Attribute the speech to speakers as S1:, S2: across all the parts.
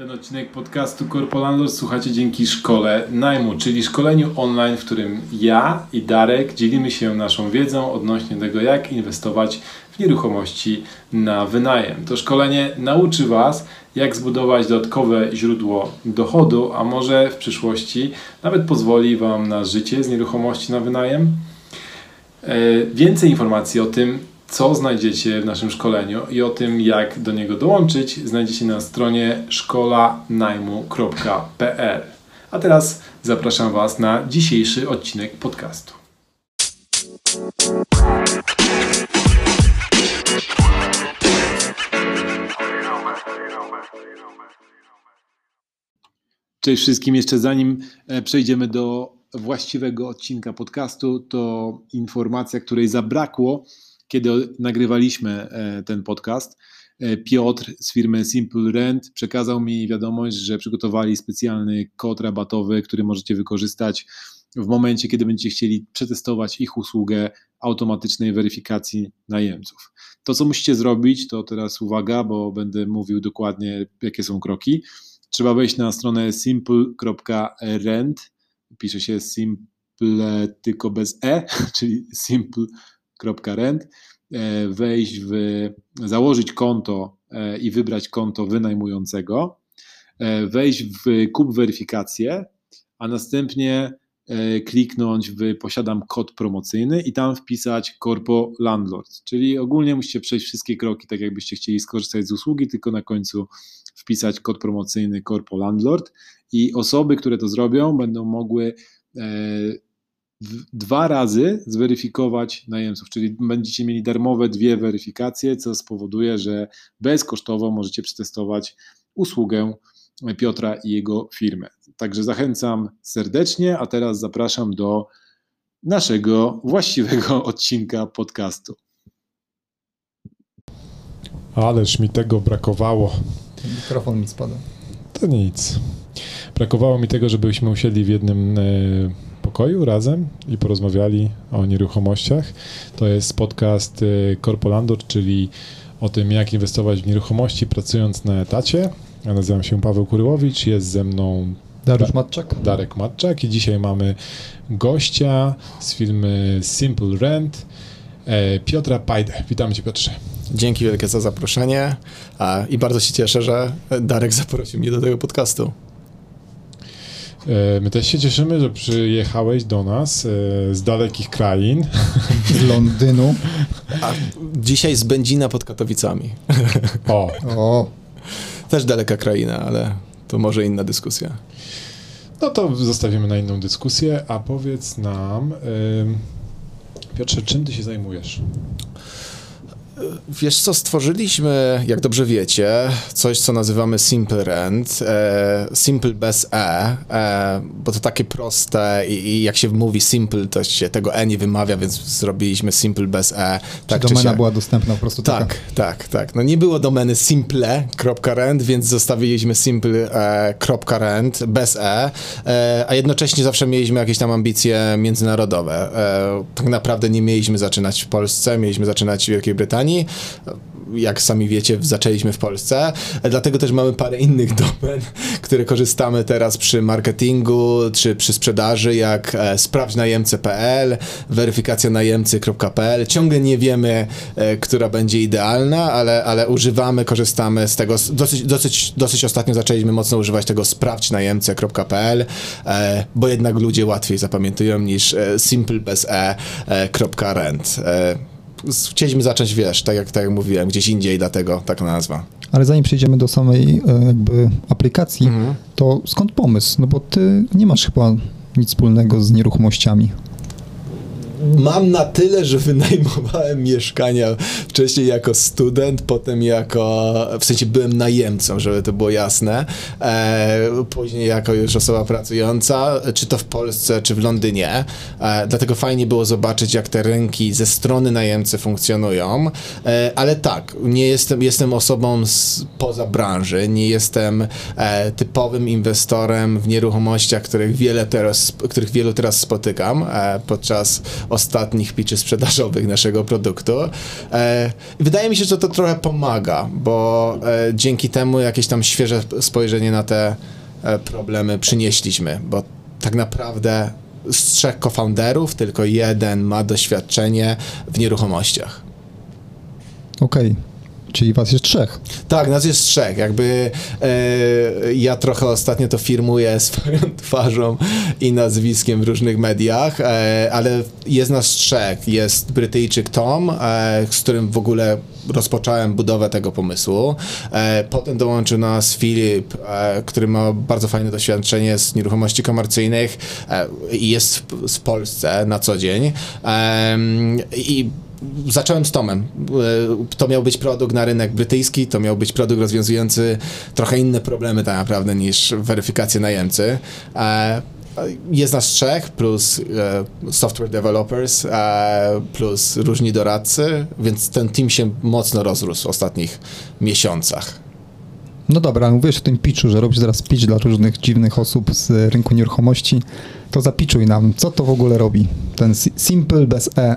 S1: Ten odcinek podcastu Corpolandlord słuchacie dzięki szkole najmu, czyli szkoleniu online, w którym ja i Darek dzielimy się naszą wiedzą odnośnie tego, jak inwestować w nieruchomości na wynajem. To szkolenie nauczy Was, jak zbudować dodatkowe źródło dochodu, a może w przyszłości nawet pozwoli Wam na życie z nieruchomości na wynajem. E, więcej informacji o tym, co znajdziecie w naszym szkoleniu i o tym, jak do niego dołączyć, znajdziecie na stronie szkolanajmu.pl. A teraz zapraszam Was na dzisiejszy odcinek podcastu. Cześć wszystkim. Jeszcze zanim e, przejdziemy do właściwego odcinka podcastu, to informacja, której zabrakło kiedy nagrywaliśmy e, ten podcast, e, Piotr z firmy Simple Rent przekazał mi wiadomość, że przygotowali specjalny kod rabatowy, który możecie wykorzystać w momencie, kiedy będziecie chcieli przetestować ich usługę automatycznej weryfikacji najemców. To, co musicie zrobić, to teraz uwaga, bo będę mówił dokładnie, jakie są kroki. Trzeba wejść na stronę simple.rent, pisze się simple tylko bez e, czyli simple rent e, wejść w, założyć konto e, i wybrać konto wynajmującego, e, wejść w kup weryfikację, a następnie kliknąć w posiadam kod promocyjny i tam wpisać Corpo Landlord, czyli ogólnie musicie przejść wszystkie kroki, tak jakbyście chcieli skorzystać z usługi, tylko na końcu wpisać kod promocyjny Corpo Landlord i osoby, które to zrobią, będą mogły dwa razy zweryfikować najemców, czyli będziecie mieli darmowe dwie weryfikacje, co spowoduje, że bezkosztowo możecie przetestować usługę Piotra i jego firmę. Także zachęcam serdecznie, a teraz zapraszam do naszego właściwego odcinka podcastu.
S2: Ależ mi tego brakowało.
S3: Mikrofon mi spada.
S2: To nic. Brakowało mi tego, żebyśmy usiedli w jednym e, pokoju razem i porozmawiali o nieruchomościach. To jest podcast y, Corpolandor, czyli o tym, jak inwestować w nieruchomości pracując na etacie. Ja nazywam się Paweł Kuryłowicz, jest ze mną
S3: Dariusz Matczak.
S2: Darek Matczak i dzisiaj mamy gościa z filmu Simple Rent, e, Piotra Pajdę. Witamy Cię Piotrze.
S4: Dzięki wielkie za zaproszenie i bardzo się cieszę, że Darek zaprosił mnie do tego podcastu.
S2: E, my też się cieszymy, że przyjechałeś do nas e, z dalekich krain.
S3: Z Londynu.
S4: A dzisiaj z Będzina pod Katowicami.
S2: O.
S3: o.
S4: Też daleka kraina, ale to może inna dyskusja.
S2: No to zostawimy na inną dyskusję, a powiedz nam, Piotrze, czym ty się zajmujesz?
S4: Wiesz co, stworzyliśmy, jak dobrze wiecie, coś, co nazywamy Simple Rent, e, Simple bez E, e, bo to takie proste i, i, jak się mówi Simple, to się tego E nie wymawia, więc zrobiliśmy Simple bez E.
S3: Tak, czy domena się... była dostępna po prostu
S4: Tak, taka? tak, tak. No nie było domeny simple.rent, więc zostawiliśmy simple.rent bez E, e, a jednocześnie zawsze mieliśmy jakieś tam ambicje międzynarodowe. E, tak naprawdę nie mieliśmy zaczynać w Polsce, mieliśmy zaczynać w Wielkiej Brytanii, jak sami wiecie, zaczęliśmy w Polsce, dlatego też mamy parę innych domen, które korzystamy teraz przy marketingu czy przy sprzedaży, jak e, sprawdźnajemcy.pl, weryfikacjonajemcy.pl. Ciągle nie wiemy, e, która będzie idealna, ale, ale używamy, korzystamy z tego. Dosyć, dosyć, dosyć ostatnio zaczęliśmy mocno używać tego sprawdźnajemcy.pl, e, bo jednak ludzie łatwiej zapamiętują niż simple chcieliśmy zacząć, wiesz, tak jak, tak jak mówiłem, gdzieś indziej, dlatego taka nazwa.
S3: Ale zanim przejdziemy do samej e, jakby aplikacji, mhm. to skąd pomysł? No bo ty nie masz chyba nic wspólnego z nieruchomościami
S4: mam na tyle, że wynajmowałem mieszkania wcześniej jako student, potem jako, w sensie byłem najemcą, żeby to było jasne, e, później jako już osoba pracująca, czy to w Polsce, czy w Londynie, e, dlatego fajnie było zobaczyć, jak te rynki ze strony najemcy funkcjonują, e, ale tak, nie jestem, jestem osobą poza branży, nie jestem e, typowym inwestorem w nieruchomościach, których wiele teraz, których wielu teraz spotykam e, podczas ostatnich pitchy sprzedażowych naszego produktu. E, wydaje mi się, że to trochę pomaga, bo e, dzięki temu jakieś tam świeże spojrzenie na te e, problemy przynieśliśmy, bo tak naprawdę z trzech co-founderów tylko jeden ma doświadczenie w nieruchomościach.
S3: Okej. Czyli was jest trzech.
S4: Tak, nas jest trzech. Jakby e, ja trochę ostatnio to firmuję swoją twarzą i nazwiskiem w różnych mediach, e, ale jest nas trzech. Jest Brytyjczyk Tom, e, z którym w ogóle rozpocząłem budowę tego pomysłu. E, potem dołączył nas Filip, e, który ma bardzo fajne doświadczenie z nieruchomości komercyjnych e, i jest w, w Polsce na co dzień. I zacząłem z Tomem. E, To miał być produkt na rynek brytyjski, to miał być produkt rozwiązujący trochę inne problemy tak naprawdę niż weryfikację najemcy. E, Jest nas trzech, plus e, software developers, plus różni doradcy, więc ten team się mocno rozrósł w ostatnich miesiącach.
S3: No dobra, mówisz o tym pitchu, że robisz teraz pitch dla różnych dziwnych osób z rynku nieruchomości. To zapiczuj nam, co to w ogóle robi? Ten si- Simple bez E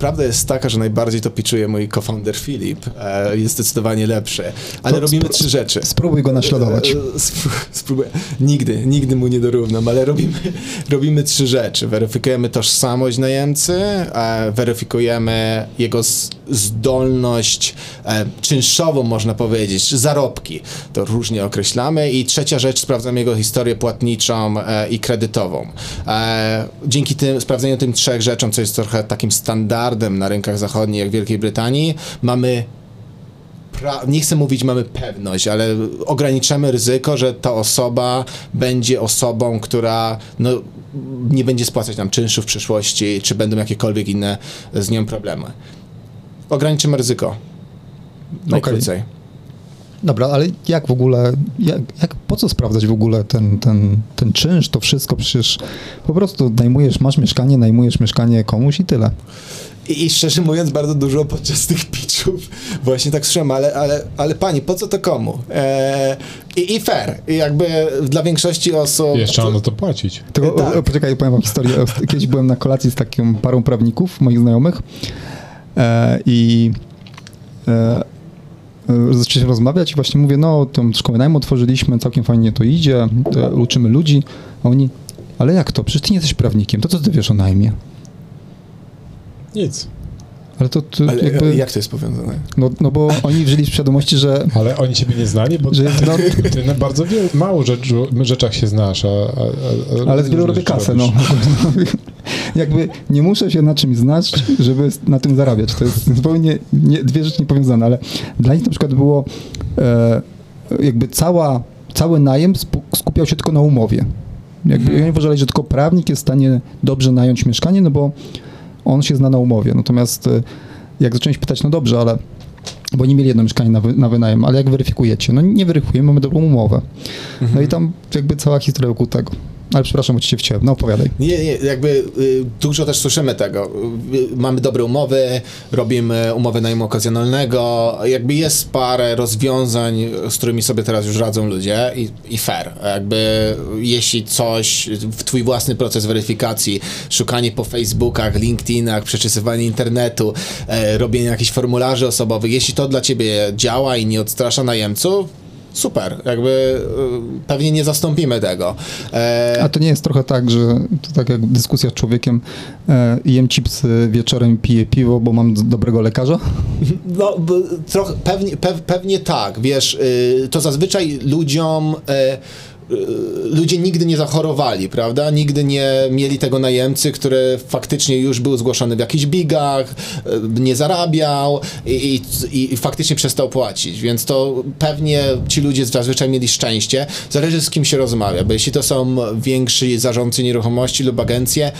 S4: Prawda jest taka, że najbardziej to pitchuje mój co-founder Filip. E, Jest zdecydowanie lepszy. Ale
S3: To
S4: robimy trzy rzeczy.
S3: Spróbuj go naśladować.
S4: E, spró- Spróbuję. Nigdy, nigdy mu nie dorównam, ale robimy, robimy trzy rzeczy. Weryfikujemy tożsamość najemcy, e, weryfikujemy jego zdolność e, czynszową, można powiedzieć, zarobki. To różnie określamy. I trzecia rzecz, sprawdzamy jego historię płatniczą e, i kredytową. E, dzięki tym, sprawdzeniu tym trzech rzeczom, co jest trochę takim standardem na rynkach zachodnich, jak w Wielkiej Brytanii, mamy nie chcę mówić mamy pewność, ale ograniczamy ryzyko, że ta osoba będzie osobą, która no, nie będzie spłacać nam czynszu w przyszłości, czy będą jakiekolwiek inne z nią problemy. Ograniczymy ryzyko. Najkrócej.
S3: Dobra, ale jak w ogóle, jak, jak, po co sprawdzać w ogóle ten, ten, ten czynsz, to wszystko? Przecież po prostu najmujesz, masz mieszkanie, najmujesz mieszkanie komuś i tyle.
S4: I, I szczerze mówiąc, bardzo dużo podczas tych pitchów właśnie tak słyszałem, ale, ale, ale pani, po co to komu? Eee, i, I fair. I jakby dla większości osób...
S1: Jeszcze mam na to płacić.
S3: Tylko,
S4: Tak.
S3: o, poczekaj, powiem wam historię. Kiedyś byłem na kolacji z taką parą prawników, moich znajomych e, i e, e, zaczęliśmy rozmawiać i właśnie mówię, no tą szkołę najmu otworzyliśmy, całkiem fajnie to idzie, e, uczymy ludzi, a oni, ale jak to? Przecież ty nie jesteś prawnikiem, to co ty wiesz o najmie?
S1: Nic.
S3: Ale to ty,
S4: Ale
S3: jakby,
S4: jak to jest powiązane?
S3: no, no bo oni żyli w świadomości, że,
S1: Ale oni ciebie nie znali, bo
S3: że jest, no,
S1: ty na bardzo wielu, mało rzeczu, rzeczach się znasz, a, a, a
S3: ale z wielu robię kasę,
S1: robisz.
S3: no. Jakby nie muszę się na czymś znać, żeby na tym zarabiać. To jest zupełnie nie, dwie rzeczy niepowiązane, ale dla nich na przykład było e, jakby cała, cały najem skupiał się tylko na umowie. Jakby
S4: Mhm.
S3: oni uważali, że tylko prawnik jest w stanie dobrze nająć mieszkanie, no bo on się zna na umowie. Natomiast e, jak zacząłem się pytać, no dobrze, ale bo nie mieli jedno mieszkanie na, wy, na wynajem, ale jak weryfikujecie? No nie weryfikujemy, mamy dobrą umowę. No i tam jakby cała historia wokół tego. Ale przepraszam, bo ci się wciąłem. No opowiadaj.
S4: Nie, nie, jakby y, dużo też słyszymy tego. Y, mamy dobre umowy, robimy umowy najmu okazjonalnego, jakby jest parę rozwiązań, z którymi sobie teraz już radzą ludzie i, i fair. Jakby jeśli coś, w twój własny proces weryfikacji, szukanie po Facebookach, LinkedInach, przeczesywanie internetu, e, robienie jakichś formularzy osobowych, jeśli to dla ciebie działa i nie odstrasza najemców, super, jakby y, pewnie nie zastąpimy tego. E,
S3: A to nie jest trochę tak, że to tak jak dyskusja z człowiekiem, e, jem chipsy wieczorem, piję piwo, bo mam dobrego lekarza?
S4: No, trochę, pewnie, pew, pewnie tak, wiesz, y, to zazwyczaj ludziom, y, ludzie nigdy nie zachorowali, prawda? Nigdy nie mieli tego najemcy, który faktycznie już był zgłoszony w jakichś bigach, y, nie zarabiał i, i, i faktycznie przestał płacić, więc to pewnie ci ludzie zazwyczaj mieli szczęście. Zależy z kim się rozmawia, bo jeśli to są więksi zarządcy nieruchomości lub agencje,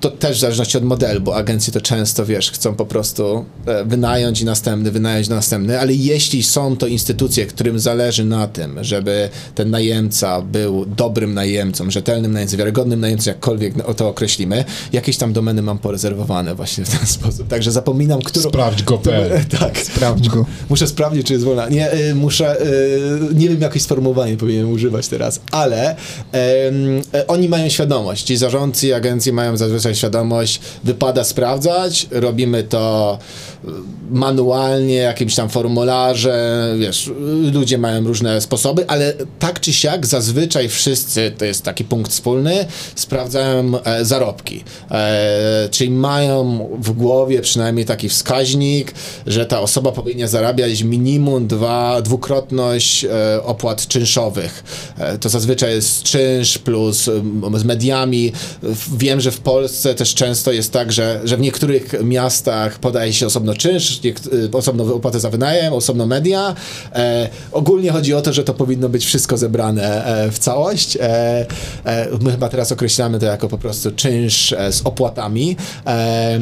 S4: to też w zależności od modelu, bo agencje to często, wiesz, chcą po prostu e, wynająć i następny, wynająć następny, ale jeśli są to instytucje, którym zależy na tym, żeby ten najemca był dobrym najemcą, rzetelnym najemcą, wiarygodnym najemcą, jakkolwiek to określimy, jakieś tam domeny mam porezerwowane właśnie w ten sposób. Także zapominam, którą...
S1: Sprawdź go.pl.
S4: Tak.
S3: Sprawdź go.
S4: Muszę sprawdzić, czy jest wolna. Nie, y, muszę, y, nie wiem, jakie sformułowanie powinienem używać teraz, ale e, oni mają świadomość, ci zarządcy i agencje mają zazwyczaj świadomość, wypada sprawdzać, robimy to y, manualnie, jakimś tam formularze, wiesz, ludzie mają różne sposoby, ale tak czy siak zazwyczaj wszyscy, to jest taki punkt wspólny, sprawdzają e, zarobki. E, czyli mają w głowie przynajmniej taki wskaźnik, że ta osoba powinna zarabiać minimum dwa, dwukrotność e, opłat czynszowych. E, to zazwyczaj jest czynsz plus z mediami. Wiem, że w Polsce też często jest tak, że, że w niektórych miastach podaje się osobno czynsz, y, osobno opłatę za wynajem, osobno media. E, ogólnie chodzi o to, że to powinno być wszystko zebrane e, w całość. E, e, my chyba teraz określamy to jako po prostu czynsz e, z opłatami e,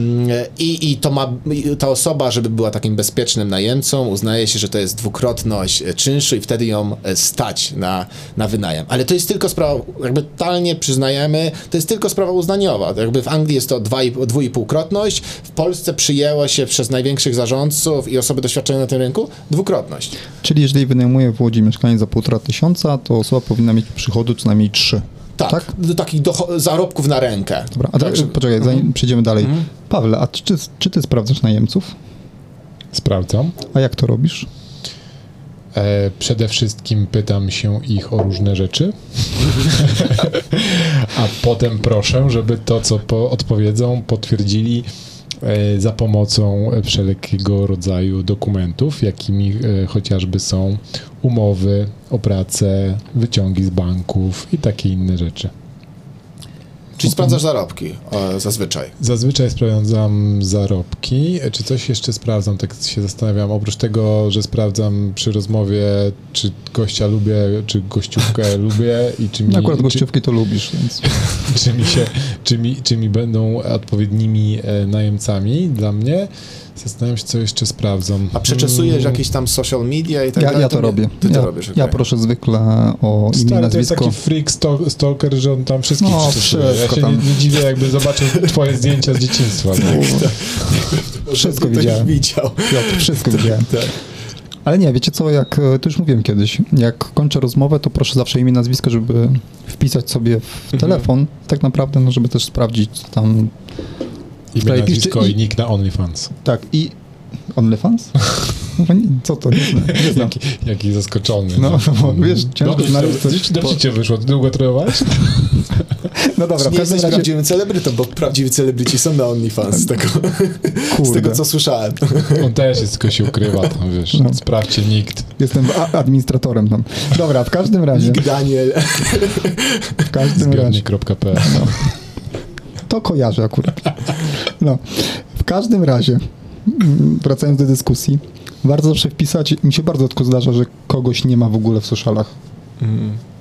S4: i, i to ma, ta osoba, żeby była takim bezpiecznym najemcą, uznaje się, że to jest dwukrotność czynszu i wtedy ją stać na, na wynajem. Ale to jest tylko sprawa, jakby totalnie przyznajemy, to jest tylko sprawa uznaniowa. Jakby w Anglii jest to dwa i- dwuipółkrotność, w Polsce przyjęło się przez największych zarządców i osoby doświadczone na tym rynku dwukrotność.
S3: Czyli jeżeli wynajmuje w Łodzi mieszkanie za półtora tysiąca, to osoba powinna mieć przychodu co najmniej trzy.
S4: Tak,
S3: Tak?
S4: do takich docho- zarobków na rękę.
S3: Dobra, a tak,
S4: Także-
S3: poczekaj, zanim przejdziemy dalej. Pawle, a czy, czy ty sprawdzasz najemców?
S1: Sprawdzam.
S3: A jak to robisz?
S1: E, przede wszystkim pytam się ich o różne rzeczy, a potem proszę, żeby to, co po odpowiedzą, potwierdzili e, za pomocą wszelkiego rodzaju dokumentów, jakimi e, chociażby są umowy o pracę, wyciągi z banków i takie inne rzeczy.
S4: Czyli sprawdzasz zarobki zazwyczaj.
S1: Zazwyczaj sprawdzam zarobki. Czy coś jeszcze sprawdzam? Tak się zastanawiam. Oprócz tego, że sprawdzam przy rozmowie, czy gościa lubię, czy gościówkę lubię i czy mi,
S3: No Akurat
S1: czy,
S3: gościówki to lubisz, więc
S1: czy, mi się, czy, mi, czy mi będą odpowiednimi e, najemcami dla mnie. Zastanawiam się, co jeszcze sprawdzam.
S4: A przeczesujesz
S1: Mm,
S4: jakieś tam social media i tak
S3: ja,
S4: dalej?
S3: ja to
S4: nie-
S3: robię.
S4: Ty to
S3: ja,
S4: robisz,
S3: ja
S4: okej.
S3: proszę zwykle o imię,
S1: Stary, to jest
S3: nazwisko.
S1: taki freak sto- stalker, że on tam wszystkich
S3: No,
S1: przeczesuje. Ja
S3: wszystko
S1: się
S3: tam.
S1: nie, nie dziwię, jakby zobaczył twoje zdjęcia z dzieciństwa. Tak?
S3: Wszystko
S4: Ktoś
S3: widziałem.
S4: widział.
S3: Ja wszystko widziałem.
S4: Tak.
S3: Ale nie, wiecie co, jak e, to już mówiłem kiedyś, jak kończę rozmowę, to proszę zawsze imię, nazwisko, żeby wpisać sobie w telefon, tak naprawdę, no żeby też sprawdzić co tam,
S1: Imię,
S3: Wczoraj
S1: nazwisko
S3: piszczy-
S1: i nick na OnlyFans.
S3: tak, i OnlyFans? No, co to, nie znam, nie znam.
S1: Jaki, jaki zaskoczony.
S3: No, no, wiesz, ciężko
S1: Dobrze,
S3: znaleźć coś
S1: dobrze cię wyszło. Długo trenowałeś?
S3: No dobra, w
S4: nie
S3: każdym
S4: jesteś
S3: razie,
S4: prawdziwym celebrytą, bo prawdziwi celebryci są na OnlyFans, z tego, z tego co słyszałem.
S1: On też jest, tylko się ukrywa tam, wiesz.
S3: No.
S1: Sprawdźcie nikt.
S3: jestem administratorem tam. Dobra, w każdym razie,
S4: Nick Daniel.
S3: w każdym razie,
S1: Zbiornik.pl
S3: to kojarzę akurat. No, w każdym razie, mm, wracając do dyskusji, warto zawsze wpisać, mi się bardzo rzadko zdarza, że kogoś nie ma w ogóle w socialach.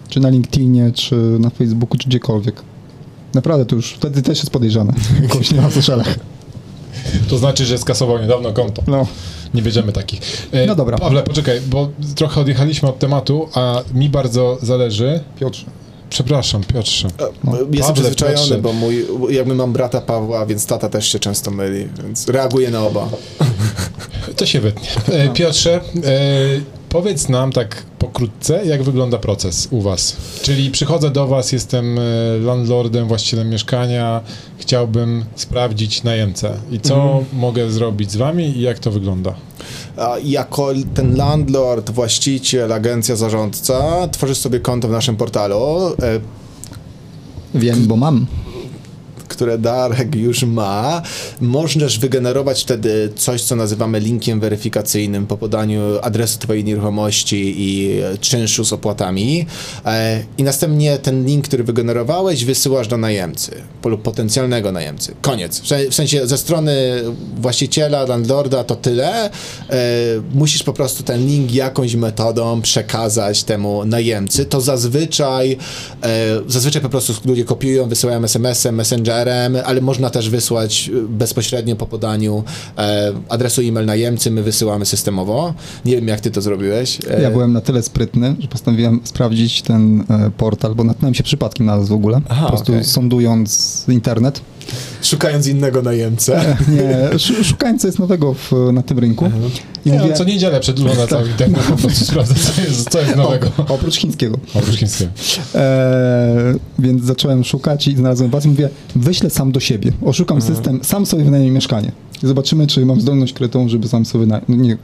S3: Czy na LinkedInie, czy na Facebooku, czy gdziekolwiek. Naprawdę to już wtedy też jest podejrzane. Kogoś nie ma w socialach.
S1: To znaczy, że skasował niedawno konto.
S3: No,
S1: Nie bierzemy takich. E,
S3: No dobra.
S1: Pawle, poczekaj, bo trochę odjechaliśmy od tematu, a mi bardzo zależy.
S3: Piotrze.
S1: Przepraszam, Piotrze.
S3: No.
S4: Jestem
S1: Pawle,
S4: przyzwyczajony,
S1: Piotrze.
S4: bo mój, jakby mam brata Pawła, więc tata też się często myli, więc reaguję na oba.
S1: To się wytnie. E, Piotrze, e, powiedz nam tak pokrótce, jak wygląda proces u Was. Czyli przychodzę do Was, jestem e, landlordem, właścicielem mieszkania, chciałbym sprawdzić najemcę. I co mogę zrobić z Wami i jak to wygląda?
S4: Jako ten landlord, właściciel, agencja, zarządca, tworzysz sobie konto w naszym portalu, e,
S3: Wiem, bo mam.
S4: Które Darek już ma, możesz wygenerować wtedy coś, co nazywamy linkiem weryfikacyjnym po podaniu adresu Twojej nieruchomości i czynszu z opłatami. E, I następnie ten link, który wygenerowałeś, wysyłasz do najemcy lub potencjalnego najemcy. Koniec. W se- W sensie ze strony właściciela, landlorda to tyle. E, musisz po prostu ten link jakąś metodą przekazać temu najemcy. To zazwyczaj, e, zazwyczaj po prostu ludzie kopiują, wysyłają SMS-em, Messengerem, Ale można też wysłać e, bezpośrednio po podaniu e, adresu e-mail najemcy, my wysyłamy systemowo. Nie wiem, jak ty to zrobiłeś. E,
S3: Ja byłem na tyle sprytny, że postanowiłem sprawdzić ten e, portal, bo natknąłem się przypadkiem na nas w ogóle.
S4: Aha,
S3: po prostu
S4: okej.
S3: sądując internet.
S4: Szukając innego najemcę.
S3: Nie, sz- szukając co jest nowego w, na tym rynku. I
S1: Nie,
S3: mówię,
S1: no, co niedzielę przed na cały internet po prostu sprawdzę, co jest, co jest nowego.
S3: oprócz chińskiego.
S1: Oprócz chińskiego.
S3: E, więc zacząłem szukać i znalazłem was i mówię, wyślę sam do siebie. Oszukam
S4: Mhm.
S3: system, sam sobie wynajmę mieszkanie. Zobaczymy, czy mam zdolność kredytową, żeby sam sobie wynająć, nie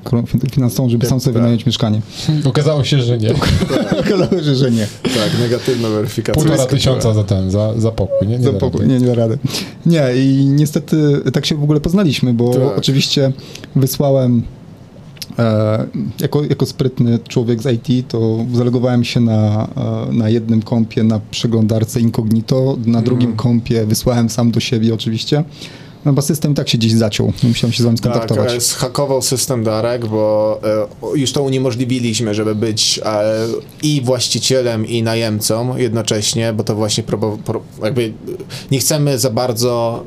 S3: finansową, żeby sam sobie
S4: Tak.
S3: wynająć mieszkanie.
S1: Okazało się, że nie.
S3: Okazało się, że nie.
S4: tak, negatywna weryfikacja.
S1: Półtora tysiąca za ten, za, za pokój. Nie, nie
S3: Za pokój,
S1: rady.
S3: nie, nie da rady. Nie, i niestety tak się w ogóle poznaliśmy, bo
S4: Tak.
S3: oczywiście wysłałem e, jako, jako sprytny człowiek z IT, to zalegowałem się na, e, na jednym kompie na przeglądarce incognito, na drugim kompie wysłałem sam do siebie oczywiście. No bo system i tak się gdzieś zaciął, musiałem się z wami
S4: Tak,
S3: skontaktować.
S4: e, zhakował system Darek, bo e, już to uniemożliwiliśmy, żeby być e, i właścicielem, i najemcą jednocześnie, bo to właśnie probo, pro, jakby nie chcemy za bardzo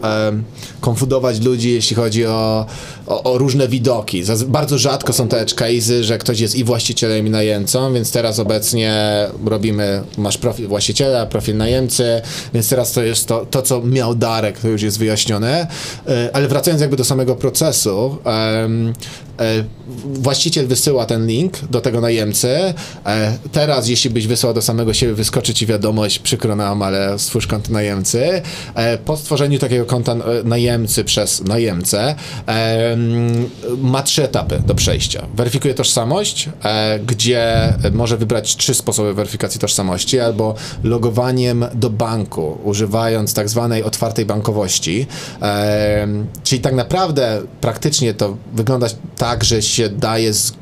S4: konfudować ludzi, jeśli chodzi o, o, o różne widoki. Zaz- bardzo rzadko są te edge cases, że ktoś jest i właścicielem, i najemcą, więc teraz obecnie robimy, masz profil właściciela, profil najemcy, więc teraz to jest to, to co miał Darek, to już jest wyjaśnione. E, Ale wracając jakby do samego procesu, właściciel wysyła ten link do tego najemcy. E, Teraz, jeśli byś wysłał do samego siebie, wyskoczy ci wiadomość, przykro nam, ale stwórz konto najemcy. E, Po stworzeniu takiego konta e, najemcy przez najemcę em, ma trzy etapy do przejścia. Weryfikuje tożsamość, e, gdzie może wybrać trzy sposoby weryfikacji tożsamości, albo logowaniem do banku, używając tak zwanej otwartej bankowości. Czyli tak naprawdę praktycznie to wygląda tak, że się daje, z...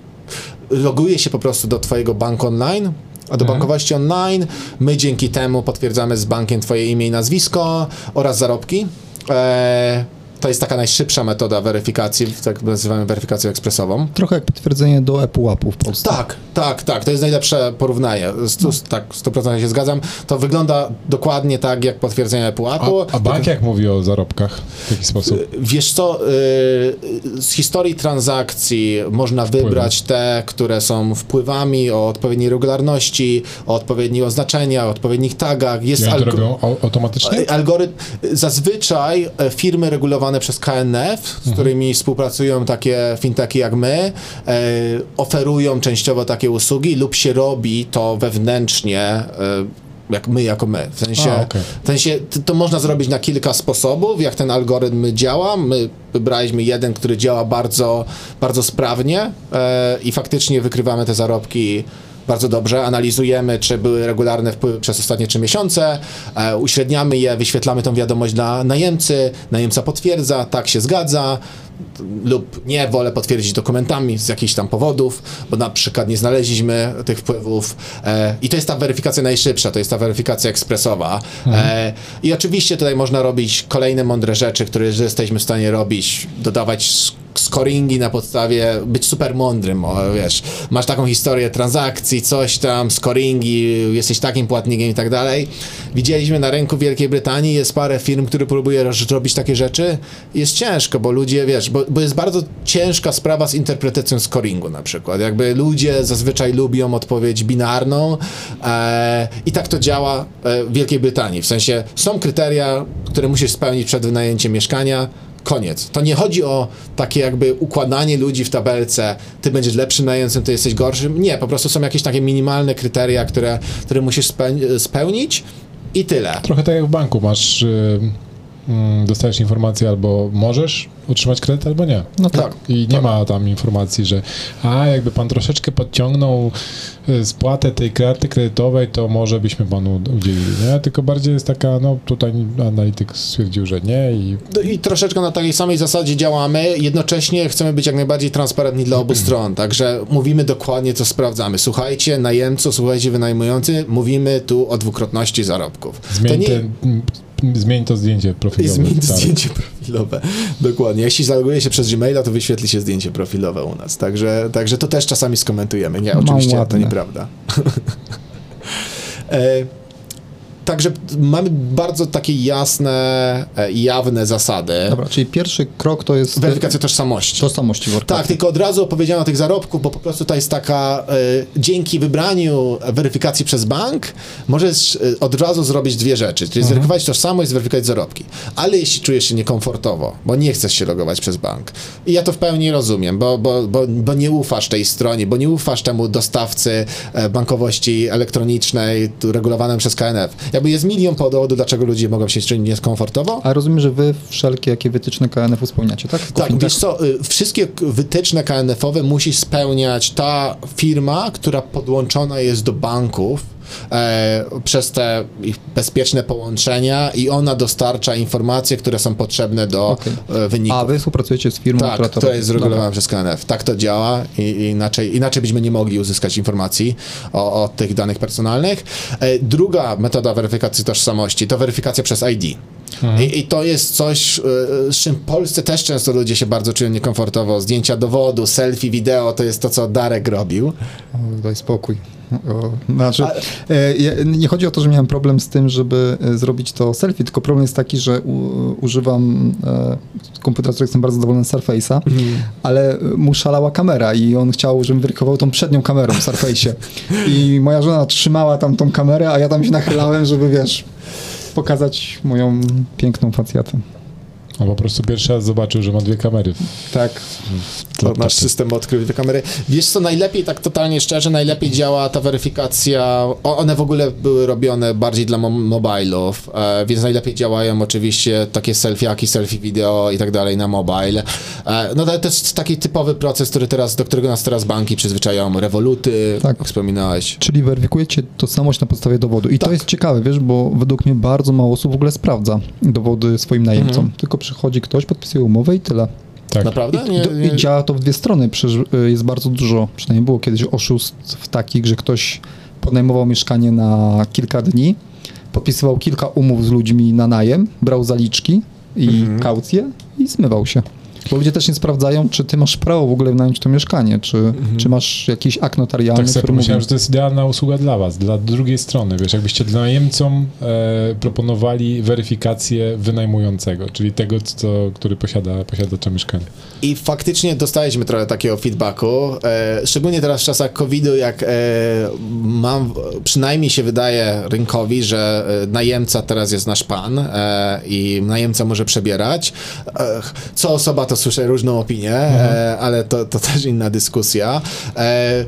S4: loguje się po prostu do twojego banku online, a do bankowości online? My dzięki temu potwierdzamy z bankiem twoje imię i nazwisko oraz zarobki. E, to jest taka najszybsza metoda weryfikacji, tak nazywamy weryfikacją ekspresową.
S3: Trochę jak potwierdzenie do ePUAP-u w Polsce.
S4: Tak, tak, tak. To jest najlepsze porównanie. Stu, tak, 100% się zgadzam. To wygląda dokładnie tak, jak potwierdzenie
S1: A,
S4: ePUAP-u.
S1: a bank jak mówi o zarobkach? W jaki sposób?
S4: Wiesz co, y, z historii transakcji można wybrać te, które są wpływami o odpowiedniej regularności, o odpowiednich oznaczeniach, o odpowiednich tagach. Jest
S1: I oni to
S4: algo-
S1: robią au- automatycznie?
S4: Algorytm, zazwyczaj e, firmy regulowane przez KNF, z którymi współpracują takie fintechy jak my, e, oferują częściowo takie usługi lub się robi to wewnętrznie, e, jak my jako my. W sensie,
S1: A, okej.
S4: w sensie to, to można zrobić na kilka sposobów, jak ten algorytm działa. My wybraliśmy jeden, który działa bardzo, bardzo sprawnie e, i faktycznie wykrywamy te zarobki bardzo dobrze, analizujemy, czy były regularne wpływy przez ostatnie trzy miesiące, e, uśredniamy je, wyświetlamy tą wiadomość dla najemcy, najemca potwierdza, tak się zgadza, lub nie, wolę potwierdzić dokumentami z jakichś tam powodów, bo na przykład nie znaleźliśmy tych wpływów e, i to jest ta weryfikacja najszybsza, to jest ta weryfikacja ekspresowa. E, i oczywiście tutaj można robić kolejne mądre rzeczy, które jesteśmy w stanie robić, dodawać scoringi na podstawie, być super mądrym, o, wiesz, masz taką historię transakcji, coś tam, scoringi, jesteś takim płatnikiem i tak dalej. Widzieliśmy na rynku Wielkiej Brytanii, jest parę firm, które próbuje robić takie rzeczy. Jest ciężko, bo ludzie, wiesz, bo, bo jest bardzo ciężka sprawa z interpretacją scoringu na przykład. Jakby ludzie zazwyczaj lubią odpowiedź binarną e, i tak to działa e, w Wielkiej Brytanii. W sensie są kryteria, które musisz spełnić przed wynajęciem mieszkania, Koniec. To nie chodzi o takie jakby układanie ludzi w tabelce, ty będziesz lepszym najemcą, ty jesteś gorszym. Nie, po prostu są jakieś takie minimalne kryteria, które, które musisz speł- spełnić i tyle.
S1: Trochę tak jak w banku masz, y, mm, dostajesz informację albo możesz otrzymać kredyt, albo nie.
S3: No tak.
S1: I nie ma tam informacji, że a jakby pan troszeczkę podciągnął y, spłatę tej karty kredytowej, to może byśmy panu udzielili, nie? Tylko bardziej jest taka, no tutaj analityk stwierdził, że nie i
S4: No I troszeczkę na takiej samej zasadzie działamy. Jednocześnie chcemy być jak najbardziej transparentni dla obu stron. Także mówimy dokładnie, co sprawdzamy. Słuchajcie, najemco, słuchajcie, wynajmujący, mówimy tu o dwukrotności zarobków.
S1: zmień,
S4: to nie...
S1: ten, zmień to zdjęcie
S4: I
S1: profilowe.
S4: zmień
S1: tak.
S4: zdjęcie profilowe. Dokładnie. Jeśli zaloguje się przez Gmaila, to wyświetli się zdjęcie profilowe u nas. Także, także to też czasami skomentujemy. Nie,
S3: Mam
S4: oczywiście to
S3: ładne.
S4: nieprawda. e, także mamy bardzo takie jasne e, jawne zasady.
S3: Dobra, czyli pierwszy krok to jest
S4: Weryfikacja tożsamości.
S3: tożsamości worka.
S4: Tak, tylko od razu opowiedziałem o tych zarobków, bo po prostu to jest taka, e, dzięki wybraniu weryfikacji przez bank, możesz e, od razu zrobić dwie rzeczy, czyli zweryfikować tożsamość, zweryfikować zarobki. Ale jeśli czujesz się niekomfortowo, bo nie chcesz się logować przez bank, i ja to w pełni rozumiem, bo, bo, bo, bo nie ufasz tej stronie, bo nie ufasz temu dostawcy e, bankowości elektronicznej tu regulowanym przez KNF. Jakby jest milion powodów, dlaczego ludzie mogą się czuć niekomfortowo,
S3: A rozumiem, że wy wszelkie jakie wytyczne KNF-u spełniacie, tak?
S4: tak,
S3: Fintech?
S4: wiesz co, y, wszystkie wytyczne KNF-owe musi spełniać ta firma, która podłączona jest do banków e, przez te ich bezpieczne połączenia i ona dostarcza informacje, które są potrzebne do
S3: Okej.
S4: e, wyników.
S3: A wy współpracujecie z firmą, która
S4: Tak,
S3: to
S4: to
S3: robi.
S4: jest regulowane przez KNF. Tak to działa i, i inaczej, inaczej byśmy nie mogli uzyskać informacji o, o tych danych personalnych. E, druga metoda weryfikacji tożsamości to weryfikacja przez ID. I, I to jest coś, e, z czym w Polsce też często ludzie się bardzo czują niekomfortowo. Zdjęcia dowodu, selfie, wideo, to jest to, co Darek robił.
S3: Daj spokój. O, znaczy, e, nie chodzi o to, że miałem problem z tym, żeby e, zrobić to selfie, tylko problem jest taki, że u, używam e, komputera, z którego jestem bardzo zadowolony z Surface'a, ale e, mu szalała kamera i on chciał, żebym weryfikował tą przednią kamerą w Surface'ie. I moja żona trzymała tam tą kamerę, a ja tam się nachylałem, żeby wiesz, pokazać moją piękną facjatę.
S1: A po prostu pierwszy raz zobaczył, że ma dwie kamery.
S3: Tak.
S4: To nasz system odkrył te kamery. Wiesz co, najlepiej, tak totalnie szczerze, najlepiej działa ta weryfikacja, one w ogóle były robione bardziej dla mo- mobilów, e, więc najlepiej działają oczywiście takie selfiaki, selfie video i tak dalej na mobile. E, no to, to jest taki typowy proces, który teraz, do którego nas teraz banki przyzwyczajają, rewoluty,
S3: Tak.
S4: jak wspominałeś.
S3: Czyli weryfikujecie tożsamość na podstawie dowodu. I to jest ciekawe, wiesz, bo według mnie bardzo mało osób w ogóle sprawdza dowody swoim najemcom. Tylko przychodzi ktoś, podpisuje umowę i tyle.
S1: Tak.
S4: Naprawdę?
S3: I,
S4: Nie, nie,
S3: I działa to w dwie strony. Przecież y, jest bardzo dużo, przynajmniej było kiedyś oszustw takich, że ktoś podnajmował mieszkanie na kilka dni, podpisywał kilka umów z ludźmi na najem, brał zaliczki i
S4: Mhm.
S3: kaucje i zmywał się. Bo ludzie też nie sprawdzają, czy ty masz prawo w ogóle wynająć to mieszkanie, czy,
S4: Mhm.
S3: czy masz jakiś akt notarialny,
S1: Tak sobie
S3: który mówi...
S1: pomyślałem, że to jest idealna usługa dla was, dla drugiej strony, wiesz, jakbyście dla najemcom e, proponowali weryfikację wynajmującego, czyli tego, co, który posiada posiadacza mieszkania.
S4: I faktycznie dostaliśmy trochę takiego feedbacku, e, szczególnie teraz w czasach COVID-u, jak e, mam, przynajmniej się wydaje rynkowi, że e, najemca teraz jest nasz pan e, i najemca może przebierać. E, co osoba to słyszę różną opinię, e, ale to, to też inna dyskusja. E,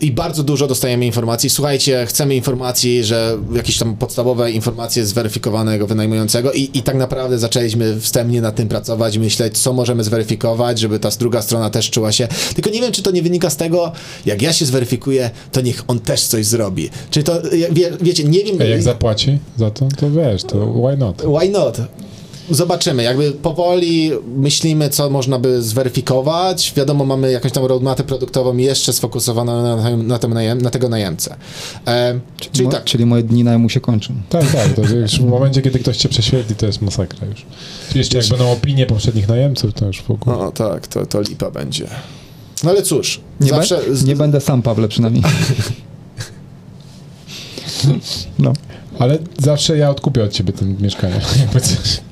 S4: I bardzo dużo dostajemy informacji. Słuchajcie, chcemy informacji, że jakieś tam podstawowe informacje zweryfikowanego wynajmującego i, i tak naprawdę zaczęliśmy wstępnie nad tym pracować, myśleć, co możemy zweryfikować, żeby ta druga strona też czuła się. Tylko nie wiem, czy to nie wynika z tego, jak ja się zweryfikuję, to niech on też coś zrobi. Czyli to, wie, wiecie, nie wiem...
S1: A jak zapłaci za to, to wiesz, to why not?
S4: Why not? Zobaczymy, jakby powoli myślimy, co można by zweryfikować. Wiadomo, mamy jakąś tam roadmapę produktową jeszcze sfokusowaną na, na, tym najem, na tego najemcę. E, czyli
S3: Mo-
S4: tak,
S3: Czyli moje dni najmu się kończą.
S1: Tak, tak, to już w momencie, kiedy ktoś cię prześwietli, to jest masakra już. Jeszcze jak będą opinie poprzednich najemców, to już w ogóle.
S4: no tak, to, to lipa będzie. No ale cóż,
S3: Nie,
S4: zawsze...
S3: be, nie będę sam, Pawle, przynajmniej. No,
S1: Ale zawsze ja odkupię od ciebie ten mieszkanie.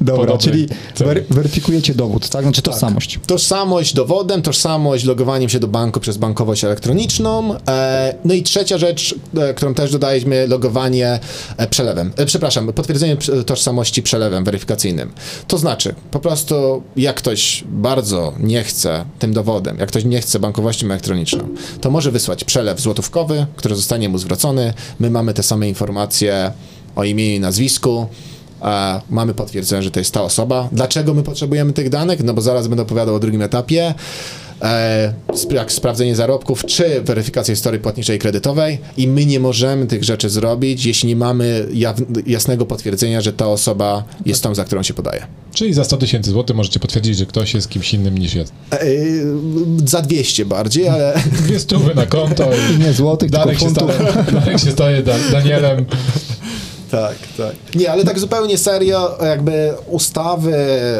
S3: Dobra, czyli wery, weryfikujecie dowód, tak? Znaczy tożsamość.
S4: Tożsamość dowodem, tożsamość logowaniem się do banku przez bankowość elektroniczną. E, no i trzecia rzecz, e, którą też dodaliśmy, logowanie e, przelewem. E, przepraszam, potwierdzenie tożsamości przelewem weryfikacyjnym. To znaczy, po prostu jak ktoś bardzo nie chce tym dowodem, jak ktoś nie chce bankowością elektroniczną, to może wysłać przelew złotówkowy, który zostanie mu zwrócony. My mamy te same informacje o imieniu i nazwisku. E, mamy potwierdzenie, że to jest ta osoba. Dlaczego my potrzebujemy tych danych? No bo zaraz będę opowiadał o drugim etapie. E, sp- jak sprawdzenie zarobków, czy weryfikację historii płatniczej i kredytowej i my nie możemy tych rzeczy zrobić, jeśli nie mamy jasnego potwierdzenia, że ta osoba jest tą, za którą się podaje.
S1: Czyli za 100 tysięcy złotych możecie potwierdzić, że ktoś jest kimś innym niż jest.
S4: E, za 200 bardziej, ale
S1: Dwie stówy na konto i
S3: Nie złotych, tylko
S1: Darek się,
S3: funtów.
S1: staje, Darek się staje da, Danielem.
S4: Tak, tak. Nie, ale tak zupełnie serio, jakby ustawy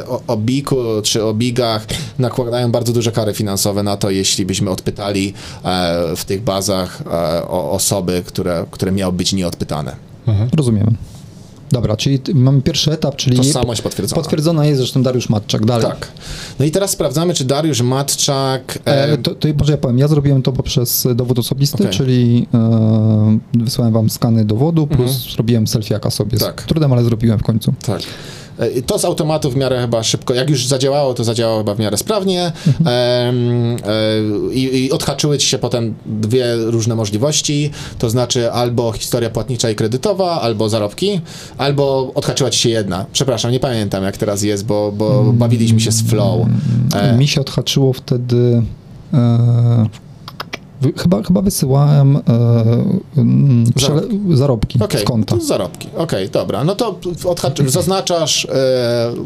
S4: o, o BIK-u czy o BIG-ach nakładają bardzo duże kary finansowe na to, jeśli byśmy odpytali e, w tych bazach e, o osoby, które, które miały być nieodpytane.
S3: Rozumiemy. Dobra, czyli mamy pierwszy etap, czyli
S4: Tożsamość potwierdzona.
S3: potwierdzona jest zresztą Dariusz Matczak. Dalej.
S4: Tak. No i teraz sprawdzamy, czy Dariusz Matczak...
S3: E,
S4: E,
S3: to, to może ja powiem, ja zrobiłem to poprzez dowód osobisty,
S4: Okej.
S3: czyli e, wysłałem wam skany dowodu, plus
S4: Mhm.
S3: zrobiłem selfiaka sobie.
S4: Tak.
S3: Z trudem, ale zrobiłem w końcu.
S4: Tak. E, To z automatu w miarę chyba szybko, jak już zadziałało, to zadziałało chyba w miarę sprawnie Em, e, i, i odhaczyły ci się potem dwie różne możliwości, to znaczy albo historia płatnicza i kredytowa, albo zarobki, albo odhaczyła ci się jedna. Przepraszam, nie pamiętam jak teraz jest, bo, bo bawiliśmy się z flow.
S3: Mi się odhaczyło wtedy. E, chyba, chyba wysyłałem e, mm, przele- zarobki
S4: Okej,
S3: z konta.
S4: zarobki. Okej, dobra. No to odhacz- zaznaczasz e,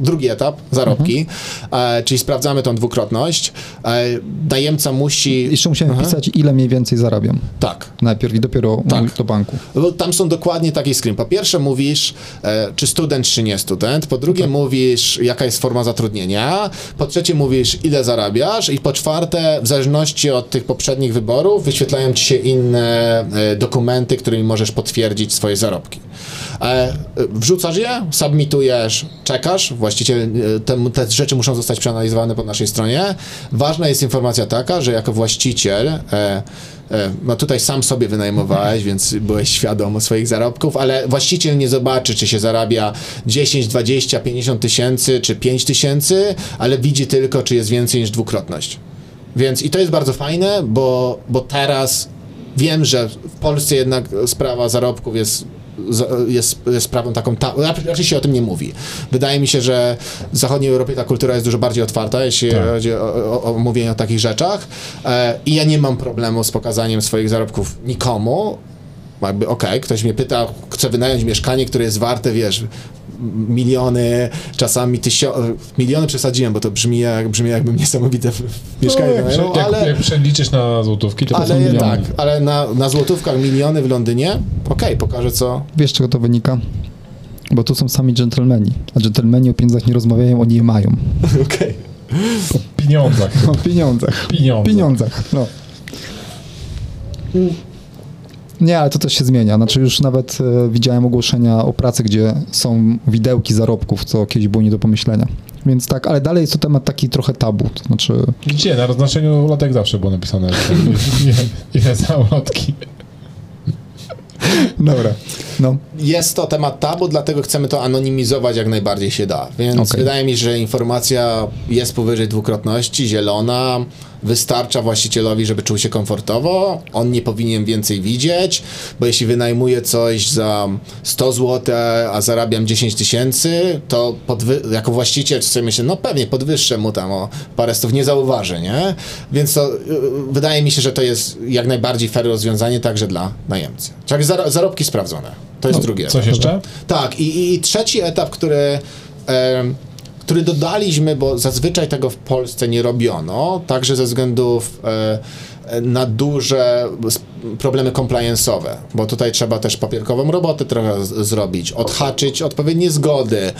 S4: drugi etap, zarobki, e, czyli sprawdzamy tą dwukrotność. E, najemca musi...
S3: Jeszcze musiałem
S4: Aha.
S3: wpisać, ile mniej więcej zarabiam.
S4: Tak.
S3: Najpierw i dopiero
S4: Tak.
S3: do banku.
S4: Tam są dokładnie taki screen. Po pierwsze mówisz, e, czy student, czy nie student. Po drugie
S3: Tak.
S4: mówisz, jaka jest forma zatrudnienia. Po trzecie mówisz, ile zarabiasz. I po czwarte, w zależności od tych poprzednich wyborów, wyświetlają ci się inne e, dokumenty, którymi możesz potwierdzić swoje zarobki. E, wrzucasz je, submitujesz, czekasz. Właściciel, e, te, te rzeczy muszą zostać przeanalizowane po naszej stronie. Ważna jest informacja taka, że jako właściciel No tutaj sam sobie wynajmowałeś, więc byłeś świadom swoich zarobków, ale właściciel nie zobaczy, czy się zarabia 10, 20, 50 tysięcy, czy 5 tysięcy, ale widzi tylko, czy jest więcej niż dwukrotność. Więc i to jest bardzo fajne, bo, bo teraz wiem, że w Polsce jednak sprawa zarobków jest jest, jest sprawą taką, ta, raczej się o tym nie mówi. Wydaje mi się, że w zachodniej Europie ta kultura jest dużo bardziej otwarta, jeśli
S1: Tak.
S4: chodzi o, o, o mówienie o takich rzeczach e, i ja nie mam problemu z pokazaniem swoich zarobków nikomu, jakby okej, ktoś mnie pyta, chce wynająć mieszkanie, które jest warte, wiesz, miliony, czasami tysiące, miliony przesadziłem, bo to brzmi, jak, brzmi jakbym niesamowite mieszkanie
S1: no, jak,
S4: ale...
S1: jak przeliczysz na złotówki, to, to są
S4: Ale
S1: miliony.
S4: tak, ale na, na złotówkach miliony w Londynie, okej, pokażę co,
S3: Wiesz, czego to wynika? Bo tu są sami dżentelmeni, a dżentelmeni o pieniądzach nie rozmawiają, oni je mają.
S4: okej.
S1: O pieniądzach.
S3: O pieniądzach.
S1: Pieniądze.
S3: pieniądzach, no. Nie, ale to też się zmienia. Znaczy już nawet e, widziałem ogłoszenia o pracy, gdzie są widełki zarobków, co kiedyś było nie do pomyślenia. Więc tak, ale dalej jest to temat taki trochę tabu. To znaczy,
S1: Gdzie? Na oznaczeniu lotek zawsze było napisane, ile, ile za ulotki.
S3: dobra, no.
S4: Jest to temat tabu, dlatego chcemy to anonimizować jak najbardziej się da. Więc
S3: Okej.
S4: wydaje mi się, że informacja jest powyżej dwukrotności, zielona, wystarcza właścicielowi, żeby czuł się komfortowo. On nie powinien więcej widzieć, bo jeśli wynajmuję coś za 100 zł, a zarabiam 10 tysięcy, to podwy- jako właściciel sobie myślę, no pewnie podwyższę mu tam o parę stów, nie zauważy, nie? Więc to y, wydaje mi się, że to jest jak najbardziej fair rozwiązanie także dla najemcy. Czyli zar- zarobki sprawdzone. To jest drugie.
S1: Coś jeszcze?
S4: Tak, i, i- trzeci etap, który, który dodaliśmy, bo zazwyczaj tego w Polsce nie robiono, także ze względów e, na duże problemy compliance'owe, bo tutaj trzeba też papierkową robotę trochę zrobić, odhaczyć odpowiednie zgody,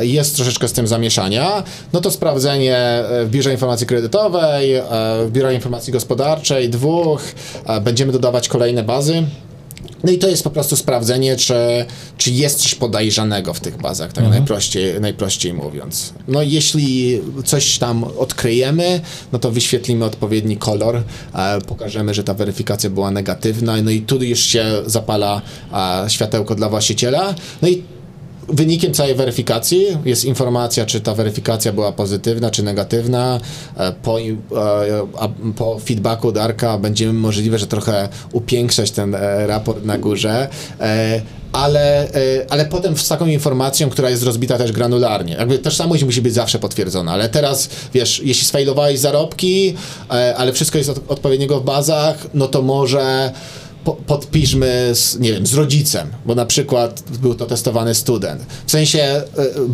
S4: jest troszeczkę z tym zamieszania, no to sprawdzenie e, w Biurze Informacji Kredytowej, e, w Biurze Informacji Gospodarczej, dwóch, będziemy dodawać kolejne bazy, no i to jest po prostu sprawdzenie, czy, czy jest coś podejrzanego w tych bazach, tak najprościej, najprościej mówiąc. No jeśli coś tam odkryjemy, no to wyświetlimy odpowiedni kolor, e, pokażemy, że ta weryfikacja była negatywna, no i tu już się zapala e, światełko dla właściciela. No i Wynikiem całej weryfikacji jest informacja, czy ta weryfikacja była pozytywna, czy negatywna. E, Po, e, po feedbacku Darka będziemy możliwe, że trochę upiększać ten e, raport na górze. Ale, ale potem z taką informacją, która jest rozbita też granularnie. Jakby tożsamość musi być zawsze potwierdzona, ale teraz, wiesz, jeśli sfailowałeś zarobki, ale wszystko jest od, odpowiedniego w bazach, no to może po, podpiszmy z, nie wiem, z rodzicem, bo na przykład był to testowany student. W sensie e,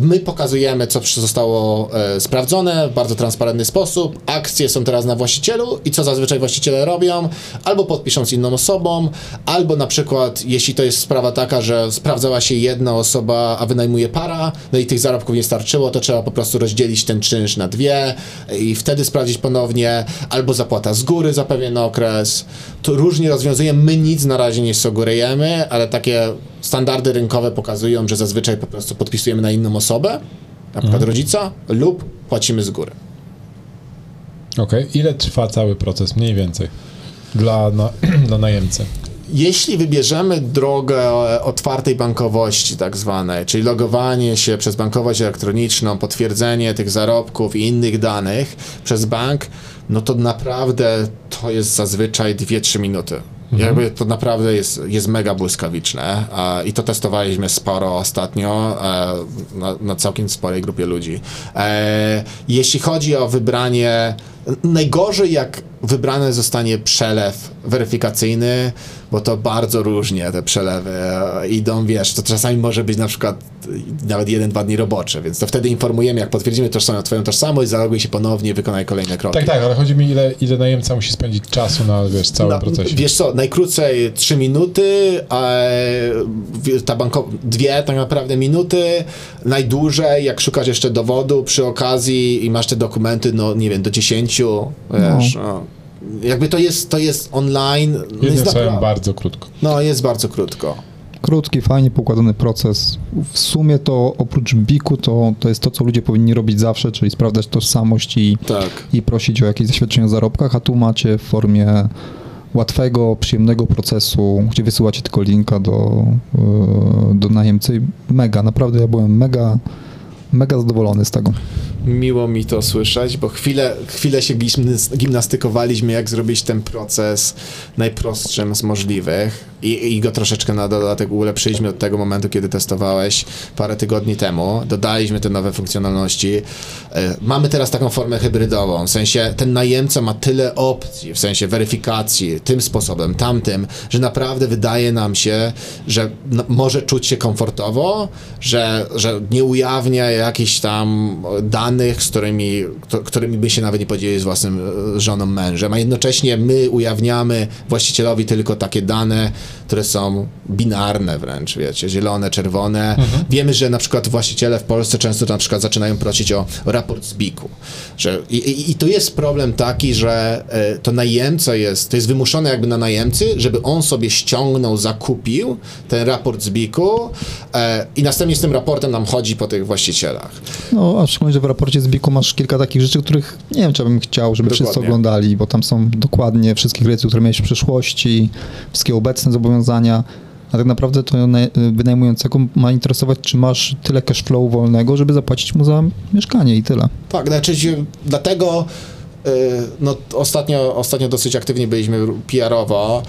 S4: my pokazujemy, co zostało e, sprawdzone w bardzo transparentny sposób. Akcje są teraz na właścicielu i co zazwyczaj właściciele robią, albo podpiszą z inną osobą, albo na przykład, jeśli to jest sprawa taka, że sprawdzała się jedna osoba, a wynajmuje para, no i tych zarobków nie starczyło, to trzeba po prostu rozdzielić ten czynsz na dwie i wtedy sprawdzić ponownie, albo zapłata z góry za pewien okres. To różnie rozwiązujemy. My My nic na razie nie sugerujemy, ale takie standardy rynkowe pokazują, że zazwyczaj po prostu podpisujemy na inną osobę, na przykład rodzica, lub płacimy z góry.
S1: Okej, ile trwa cały proces mniej więcej dla, na, dla najemcy?
S4: Jeśli wybierzemy drogę otwartej bankowości, tak zwanej, czyli logowanie się przez bankowość elektroniczną, potwierdzenie tych zarobków i innych danych przez bank, no to naprawdę to jest zazwyczaj 2-3 minuty. Jakby to naprawdę jest, jest mega błyskawiczne a, i to testowaliśmy sporo ostatnio e, na, na całkiem sporej grupie ludzi. E, jeśli chodzi o wybranie, najgorzej jak wybrany zostanie przelew weryfikacyjny, bo to bardzo różnie te przelewy e, idą, wiesz, to czasami może być na przykład nawet jeden, dwa dni robocze, więc to wtedy informujemy, jak potwierdzimy tożsamość, twoją tożsamość, zaloguj się ponownie, wykonaj kolejne kroki.
S1: Tak, tak, ale chodzi mi, ile, ile najemca musi spędzić czasu na wiesz, całym
S4: Na-
S1: procesie.
S4: Wiesz co, najkrócej 3 minuty, a wi- ta banko dwie tak naprawdę minuty, najdłużej jak szukasz jeszcze dowodu przy okazji i masz te dokumenty, no nie wiem, do 10, wiesz, no. Jakby to jest, to jest online, no jest,
S1: bardzo krótko.
S4: no jest bardzo krótko.
S3: Krótki, fajnie poukładany proces. W sumie to oprócz BIK-u to, to jest to, co ludzie powinni robić zawsze, czyli sprawdzać tożsamość i,
S4: Tak.
S3: i prosić o jakieś zaświadczenie o zarobkach, a tu macie w formie łatwego, przyjemnego procesu, gdzie wysyłacie tylko linka do, yy, do najemcy. Mega, naprawdę ja byłem mega, mega zadowolony z tego.
S4: Miło mi to słyszeć, bo chwilę, chwilę się gimnastykowaliśmy, jak zrobić ten proces najprostszym z możliwych i, i go troszeczkę na dodatek ulepszyliśmy od tego momentu, kiedy testowałeś parę tygodni temu. Dodaliśmy te nowe funkcjonalności. E, Mamy teraz taką formę hybrydową, w sensie ten najemca ma tyle opcji, w sensie weryfikacji, tym sposobem, tamtym, że naprawdę wydaje nam się, że no, może czuć się komfortowo, że, że nie ujawnia jakichś tam danych, z którymi, którymi by się nawet nie podzielił z własnym e, żoną, mężem, a jednocześnie my ujawniamy właścicielowi tylko takie dane, które są binarne wręcz, wiecie, zielone, czerwone. Wiemy, że na przykład właściciele w Polsce często na przykład zaczynają prosić o raport z BIK-u. Że, i, i, I tu jest problem taki, że e, to najemca jest, to jest wymuszone jakby na najemcy, żeby on sobie ściągnął, zakupił ten raport z BIK-u e, i następnie z tym raportem nam chodzi po tych właścicielach.
S3: No, a szczególnie, że w raporcie z BIK-u masz kilka takich rzeczy, których nie wiem, czy bym chciał, żeby wszyscy
S4: Dokładnie.
S3: oglądali, bo tam są dokładnie wszystkie kredyty, które miałeś w przeszłości, wszystkie obecne zobowiązania, a tak naprawdę to naj- wynajmującego ma interesować, czy masz tyle cash flow wolnego, żeby zapłacić mu za mieszkanie i tyle.
S4: Tak, znaczy dlatego y, no, ostatnio, ostatnio dosyć aktywnie byliśmy PR-owo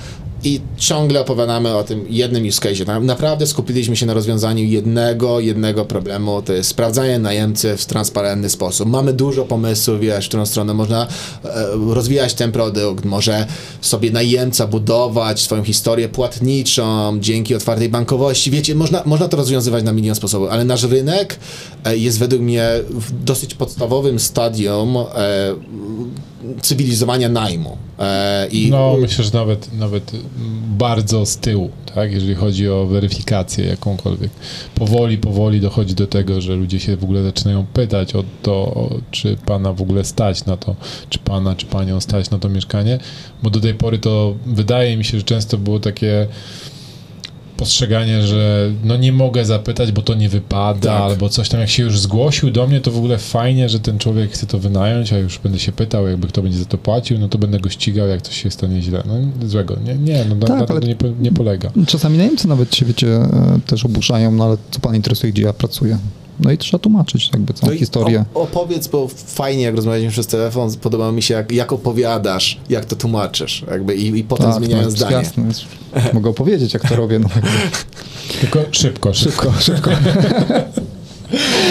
S4: i ciągle opowiadamy o tym jednym use case. Na- Naprawdę skupiliśmy się na rozwiązaniu jednego, jednego problemu, to jest sprawdzanie najemcy w transparentny sposób. Mamy dużo pomysłów, wiesz, w którą stronę można e, rozwijać ten produkt, może sobie najemca budować swoją historię płatniczą dzięki otwartej bankowości. Wiecie, można, można to rozwiązywać na milion sposobów, ale nasz rynek e, jest według mnie w dosyć podstawowym stadium e, cywilizowania najmu. E, i
S1: No, myślę, że nawet, nawet bardzo z tyłu, tak, jeżeli chodzi o weryfikację jakąkolwiek. Powoli, powoli dochodzi do tego, że ludzie się w ogóle zaczynają pytać o to, czy pana w ogóle stać na to, czy pana, czy panią stać na to mieszkanie, bo do tej pory to wydaje mi się, że często było takie postrzeganie, że no nie mogę zapytać, bo to nie wypada,
S4: Tak.
S1: albo coś tam, jak się już zgłosił do mnie, to w ogóle fajnie, że ten człowiek chce to wynająć, a już będę się pytał, jakby kto będzie za to płacił, no to będę go ścigał, jak coś się stanie źle. No złego, nie, nie no na,
S3: Tak,
S1: na to
S3: ale-
S1: nie, nie polega.
S3: Czasami najemcy nawet się, wiecie, e, też oburzają, no ale co pan interesuje, gdzie ja pracuję? No i trzeba tłumaczyć jakby całą
S4: No
S3: historię.
S4: Opowiedz, bo fajnie jak rozmawialiśmy przez telefon, podoba mi się jak, jak opowiadasz, jak to tłumaczysz, jakby i, i potem zmieniają
S3: no,
S4: zdanie.
S3: Jasne, jest. mogę opowiedzieć, jak to robię. No.
S1: Tylko szybko, szybko.
S3: szybko, szybko.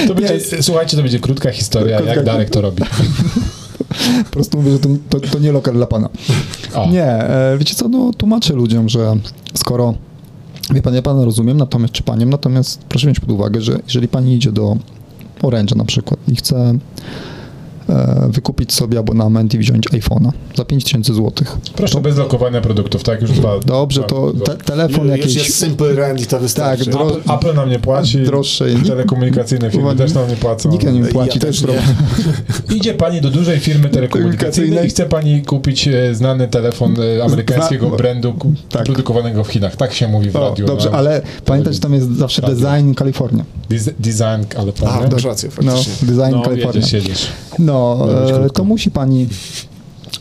S1: To będzie, słuchajcie, to będzie krótka historia,
S3: Krótka-
S1: jak Darek to robi.
S3: Po prostu mówię, że to, to, to nie lokal dla pana.
S1: O,
S3: Nie, e, wiecie co, no tłumaczę ludziom, że skoro, wie pan, ja pana rozumiem, natomiast, czy panią, natomiast proszę wziąć pod uwagę, że jeżeli pani idzie do Orange'a na przykład i chce wykupić sobie abonament i wziąć iPhone'a za 5000 zł.
S1: Proszę bez lokowania produktów, tak? Już dwa.
S3: Dobrze,
S1: dwa-
S3: to te, telefon
S4: Już
S3: jakiś...
S4: jest Simple i to wystarczy.
S3: Tak, dro-
S1: Apple, Apple nam nie płaci.
S3: Droższej.
S1: Telekomunikacyjne firmy też nam nie płacą.
S3: Nikt nam nie płaci,
S4: Ja
S3: to jest
S4: też nie.
S1: Idzie pani do dużej firmy telekomunikacyjnej i chce pani kupić e, znany telefon e, amerykańskiego
S3: Zna-
S1: brandu
S3: tak.
S1: produkowanego w Chinach. Tak się mówi w
S3: O,
S1: radiu.
S3: dobrze,
S1: no.
S3: ale pamiętaj, że tam jest zawsze
S1: Radio.
S3: design Kalifornia.
S1: Dez- Design, ale
S4: A, masz rację,
S3: No, design
S1: No,
S3: Kalifornia.
S1: jedziesz, jedziesz.
S3: No,
S1: Może być
S3: e, to musi pani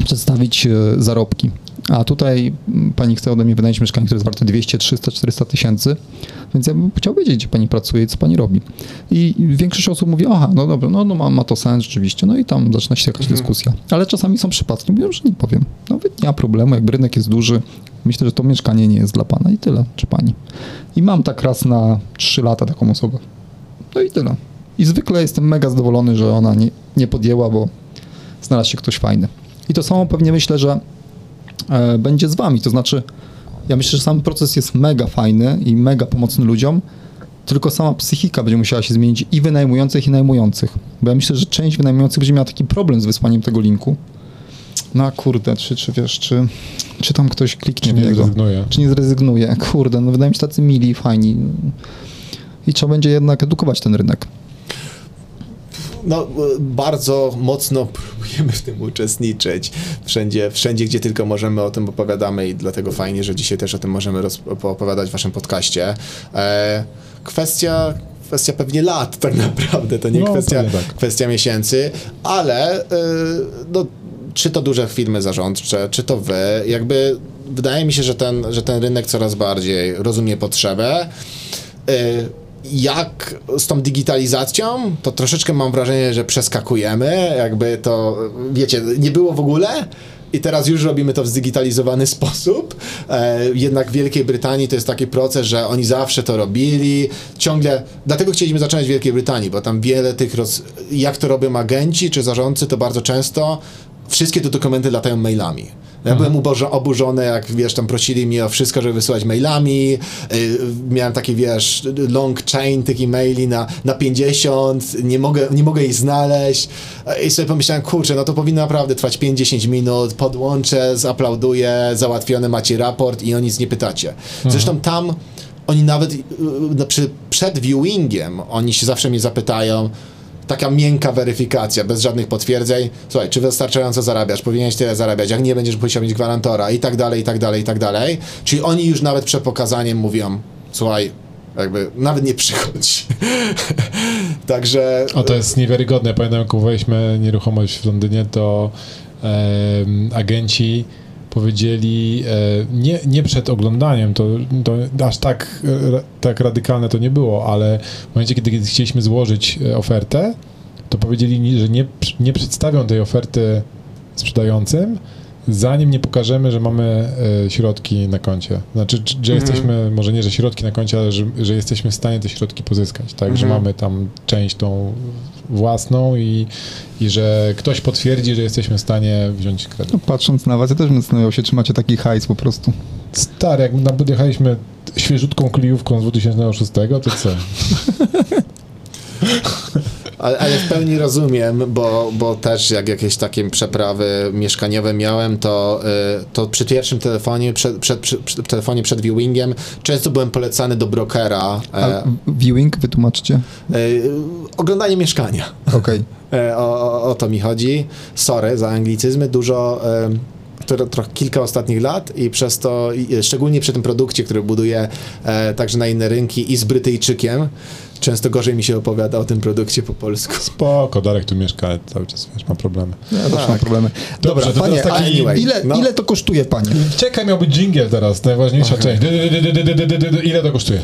S3: przedstawić e, zarobki. A tutaj m, pani chce ode mnie wynająć mieszkanie, które jest warte 200, 300, 400 tysięcy, więc ja bym chciał wiedzieć, gdzie pani pracuje i co pani robi. I większość osób mówi, aha, no dobra, no, no ma, ma to sens rzeczywiście, no i tam zaczyna się jakaś dyskusja. Ale czasami są przypadki, mówią, że nie powiem. No nie ma problemu, jakby rynek jest duży, myślę, że to mieszkanie nie jest dla pana i tyle, czy pani. I mam tak raz na 3 lata taką osobę. No i tyle. I zwykle jestem mega zadowolony, że ona nie, nie podjęła, bo znalazł się ktoś fajny. I to samo pewnie myślę, że e, będzie z wami. To znaczy, ja myślę, że sam proces jest mega fajny i mega pomocny ludziom, tylko sama psychika będzie musiała się zmienić i wynajmujących, i najmujących. Bo ja myślę, że część wynajmujących będzie miała taki problem z wysłaniem tego linku. No kurde, czy, czy wiesz, czy, czy tam ktoś kliknie
S1: Czy
S3: w
S1: nie
S3: niego?
S1: zrezygnuje?
S3: Czy nie zrezygnuje? Kurde, no wydaje mi się tacy mili fajni. I trzeba będzie jednak edukować ten rynek.
S4: No, e, bardzo mocno próbujemy w tym uczestniczyć. Wszędzie, wszędzie, gdzie tylko możemy, o tym opowiadamy i dlatego fajnie, że dzisiaj też o tym możemy opowiadać w waszym podcaście. E, kwestia, kwestia pewnie lat tak naprawdę, to nie
S1: No,
S4: kwestia,
S1: pewnie tak.
S4: kwestia miesięcy, ale e, no, czy to duże firmy zarządcze, czy to wy, jakby wydaje mi się, że ten, że ten rynek coraz bardziej rozumie potrzebę. E, jak z tą digitalizacją, to troszeczkę mam wrażenie, że przeskakujemy, jakby to, wiecie, nie było w ogóle i teraz już robimy to w zdigitalizowany sposób. E, jednak w Wielkiej Brytanii to jest taki proces, że oni zawsze to robili, ciągle, dlatego chcieliśmy zaczynać w Wielkiej Brytanii, bo tam wiele tych, roz, jak to robią agenci czy zarządcy, to bardzo często wszystkie te dokumenty latają mailami. Ja byłem ubożo- oburzony, jak wiesz, tam prosili mnie o wszystko, żeby wysyłać mailami. Yy, miałem taki, wiesz, long chain tych e-maili na, na 50, nie mogę, nie mogę ich znaleźć. I sobie pomyślałem, kurczę, no to powinno naprawdę trwać 5-10 minut, podłączę, zaplauduję, załatwiony macie raport i o nic nie pytacie. Zresztą tam oni nawet yy, no, przy, przed viewingiem, oni się zawsze mnie zapytają, taka miękka weryfikacja, bez żadnych potwierdzeń. Słuchaj, czy wystarczająco zarabiasz? Powinieneś tyle zarabiać, jak nie będziesz musiał mieć gwarantora i tak dalej, i tak dalej, i tak dalej. Czyli oni już nawet przed pokazaniem mówią, słuchaj, jakby nawet nie przychodź. Także
S1: O, to jest niewiarygodne. Pamiętam, jak kupowaliśmy nieruchomość w Londynie, to em, agenci powiedzieli, e, nie, nie przed oglądaniem, to, to aż tak, e, tak radykalne to nie było, ale w momencie, kiedy chcieliśmy złożyć e, ofertę, to powiedzieli, że nie, nie przedstawią tej oferty sprzedającym, zanim nie pokażemy, że mamy środki na koncie. Znaczy, czy- że jesteśmy, może nie, że środki na koncie, ale że, że jesteśmy w stanie te środki pozyskać, tak? Że mamy tam część tą własną i, i że ktoś potwierdzi, że jesteśmy w stanie wziąć kredyt.
S3: No, patrząc na was, ja też bym zastanawiał się, czy macie taki hajs po prostu.
S1: Stary, jak podjechaliśmy świeżutką kliówką z 2006, to co?
S4: Ale, ale w pełni rozumiem, bo, bo też jak jakieś takie przeprawy mieszkaniowe miałem, to, y, to przy pierwszym telefonie, przed, przed, przy telefonie przed viewingiem, często byłem polecany do brokera.
S3: A
S4: E,
S3: viewing, wytłumaczcie.
S4: e, oglądanie mieszkania.
S3: Okej.
S4: E, o, o, o to mi chodzi. Sorry za anglicyzmy. Dużo, e, tro, trochę kilka ostatnich lat i przez to, szczególnie przy tym produkcie, który buduję e, także na inne rynki i z Brytyjczykiem, często gorzej mi się opowiada o tym produkcie po polsku.
S1: Spoko, Darek tu mieszka, ale cały czas wiesz, ma problemy.
S3: Ja też mam problemy. Dobrze,
S1: Dobra,
S3: panie,
S1: taki...
S4: anyway,
S3: ile,
S4: no.
S3: ile to kosztuje, panie?
S1: Czekaj, miał być dżingiel teraz, najważniejsza okay. część. Ile to kosztuje?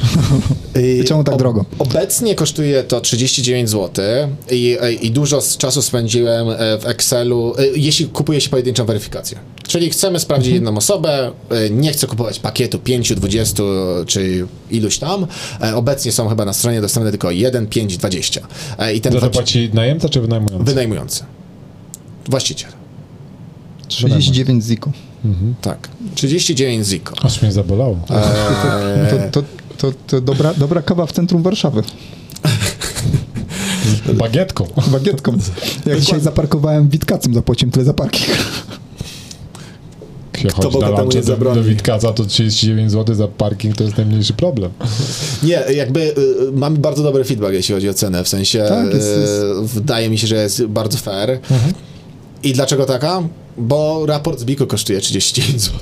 S4: I y,
S3: Czemu tak drogo?
S4: Obecnie kosztuje to 39 zł i, i dużo czasu spędziłem e, w Excelu, e, jeśli kupuje się pojedynczą weryfikację. Czyli chcemy sprawdzić mhm. jedną osobę, e, nie chcę kupować pakietu 5, 20 czy iluś tam. Obecnie są chyba na stronie dostępne tylko 1, 5, 20. E, I ten
S1: Za to płaci najemca czy wynajmujący?
S4: wynajmujący. Właściciel.
S3: 39 ziko.
S4: Tak. 39 Ziko.
S1: Aż mnie zabolało.
S4: E,
S3: To, to, to, to dobra, dobra kawa w centrum Warszawy.
S1: Bagietką.
S3: Bagietką. Jak dzisiaj zaparkowałem Witkacem, zapłaciłem tyle za parking.
S1: Się chodzi na lunche do, do Witkaca, to 39 zł za parking to jest najmniejszy problem.
S4: Nie, jakby y, y, mamy bardzo dobry feedback, jeśli chodzi o cenę, w sensie
S3: Tak, jest-
S4: y,
S3: jest.
S4: wydaje mi się, że jest bardzo fair. I dlaczego taka? Bo raport z Biku kosztuje 39 zł.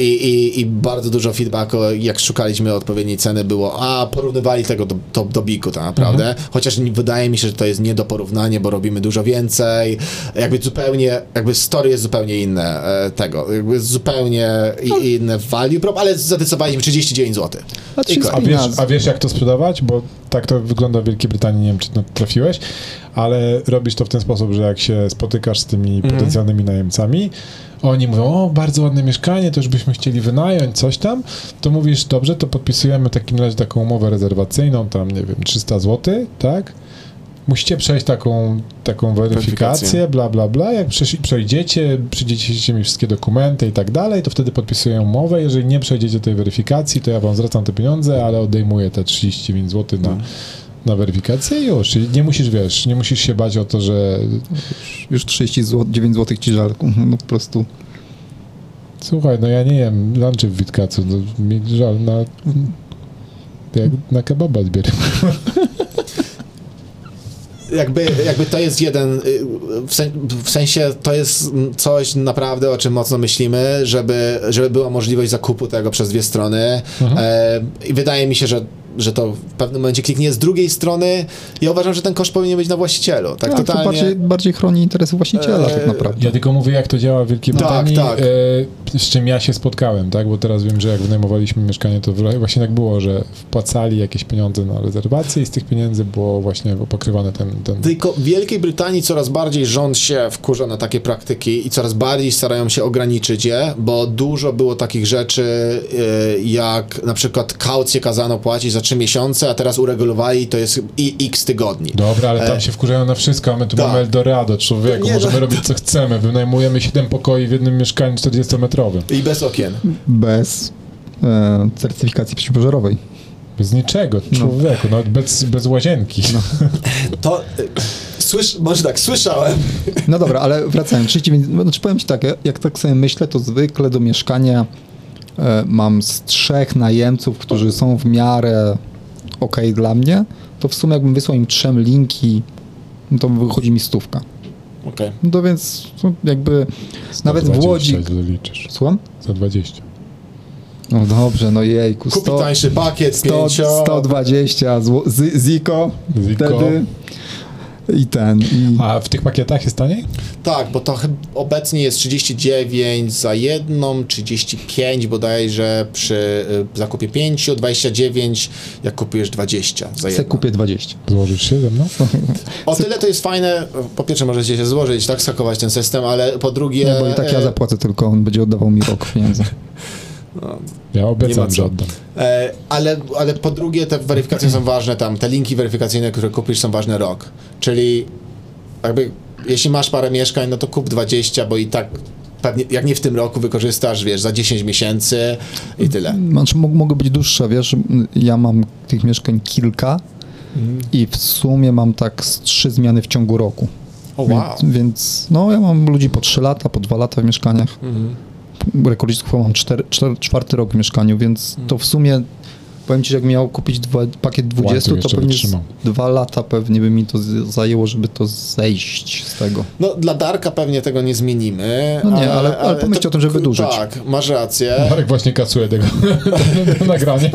S4: I, i, I bardzo dużo feedbacku, jak szukaliśmy odpowiedniej ceny, było, a porównywali tego do, do, do Biku tak naprawdę. Chociaż nie- wydaje mi się, że to jest nie do porównania, bo robimy dużo więcej. Jakby zupełnie, jakby story jest zupełnie inne e, tego. Jakby zupełnie i, inne value prop, ale zadecydowaliśmy 39 zł.
S3: A
S4: I
S3: 30
S1: A
S4: koniec.
S1: wiesz, a wiesz jak to sprzedawać? Bo tak to wygląda w Wielkiej Brytanii, nie wiem czy to trafiłeś, ale robisz to w ten sposób, że jak się spotykasz z tymi
S3: Mhm.
S1: potencjalnymi najemcami, oni mówią, o bardzo ładne mieszkanie, to już byśmy chcieli wynająć, coś tam, to mówisz, dobrze, to podpisujemy w takim razie taką umowę rezerwacyjną, tam nie wiem, 300 zł, tak? Musicie przejść taką, taką weryfikację, bla, bla, bla. Jak przejdziecie, przyjdziecie mi wszystkie dokumenty i tak dalej, to wtedy podpisuję umowę. Jeżeli nie przejdziecie tej weryfikacji, to ja wam zwracam te pieniądze, ale odejmuję te 39 zł na, na weryfikację i już. Czyli nie musisz, wiesz, nie musisz się bać o to, że
S3: Już 39 zł ci żal. No po prostu.
S1: słuchaj, no ja nie jem lunchy w Witkacu, no, mi żal na, jak na kebaba zbieram.
S4: jakby, jakby to jest jeden, y, w, sen, w sensie to jest coś naprawdę, o czym mocno myślimy, żeby, żeby była możliwość zakupu tego przez dwie strony
S1: Mhm.
S4: e, i wydaje mi się, że że to w pewnym momencie kliknie z drugiej strony. Ja uważam, że ten koszt powinien być na właścicielu. Tak,
S3: Tak, to
S4: totalnie.
S3: bardziej, bardziej chroni interesy właściciela
S4: Eee,
S3: tak naprawdę.
S1: Ja tylko mówię, jak to działa w Wielkiej
S4: Tak,
S1: Brytanii,
S4: tak.
S1: E, z czym ja się spotkałem, tak? Bo teraz wiem, że jak wynajmowaliśmy mieszkanie, to właśnie tak było, że wpłacali jakieś pieniądze na rezerwację i z tych pieniędzy było właśnie pokrywany ten... ten...
S4: Tylko w Wielkiej Brytanii coraz bardziej rząd się wkurza na takie praktyki i coraz bardziej starają się ograniczyć je, bo dużo było takich rzeczy, y, jak na przykład kaucję kazano płacić za trzy miesiące, a teraz uregulowali to jest i x tygodni.
S1: Dobra, ale tam
S4: E,
S1: się wkurzają na wszystko, a my tu
S4: tak.
S1: mamy Eldorado, człowieku,
S4: Nie,
S1: możemy
S4: no,
S1: robić co chcemy, wynajmujemy 7 pokoi w jednym mieszkaniu 40-metrowym.
S4: I bez okien.
S3: Bez e, certyfikacji przeciwpożarowej.
S1: Bez niczego, człowieku, nawet bez, bez łazienki.
S4: To, y, słysz, może tak, słyszałem.
S3: No dobra, ale wracając, 39, no, znaczy powiem ci tak, jak tak sobie myślę, to zwykle do mieszkania e, mam z trzech najemców, którzy są w miarę ok dla mnie, to w sumie jakbym wysłał im trzem linki, no to wychodzi mi stówka.
S4: Okej.
S3: No więc no, jakby nawet w
S1: 120
S3: Łodzi...
S1: Zaliczysz.
S3: Słucham?
S1: Za 20.
S3: No dobrze, no jejku,
S4: Kupi
S3: 100,
S4: tańszy pakiet,
S3: 100,
S4: pięcio.
S3: 120 zł, z- Ziko,
S1: Ziko.
S3: wtedy i ten, i...
S1: A w tych pakietach jest taniej?
S4: Tak, bo to obecnie jest 39 za jedną, 35 bodajże przy y, zakupie 5, 29 jak kupujesz 20 za
S3: Se
S4: jedną.
S3: kupię 20.
S1: Złożysz się ze mną?
S4: O tyle to jest fajne, po pierwsze możecie się złożyć, tak, skakować ten system, ale po drugie...
S3: Nie, bo i tak ja zapłacę, tylko on będzie oddawał mi rok pieniędzy.
S1: Ja obiecam, że oddam.
S4: E, ale, ale po drugie te weryfikacje są ważne tam, te linki weryfikacyjne, które kupisz są ważne rok. Czyli jakby jeśli masz parę mieszkań, no to kup 20, bo i tak pewnie, jak nie w tym roku wykorzystasz, wiesz, za 10 miesięcy i tyle.
S3: Znaczy, mog- mogą być dłuższe, wiesz, ja mam tych mieszkań kilka i w sumie mam tak z trzy zmiany w ciągu roku.
S4: O wow.
S3: Więc, więc no, ja mam ludzi po 3 lata, po 2 lata w mieszkaniach.
S4: Mhm.
S3: Rekordzistów mam czwarty rok w mieszkaniu, więc to w sumie powiem ci, że jak miał kupić dwa, pakiet 20,
S1: Łańcuch
S3: to pewnie dwa lata pewnie by mi to zajęło, żeby to zejść z tego.
S4: No dla Darka pewnie tego nie zmienimy.
S3: No nie, ale- ale pomyślcie o tym, żeby wydłużyć.
S4: Tak, masz rację.
S1: Marek właśnie kasuje tego nagrania.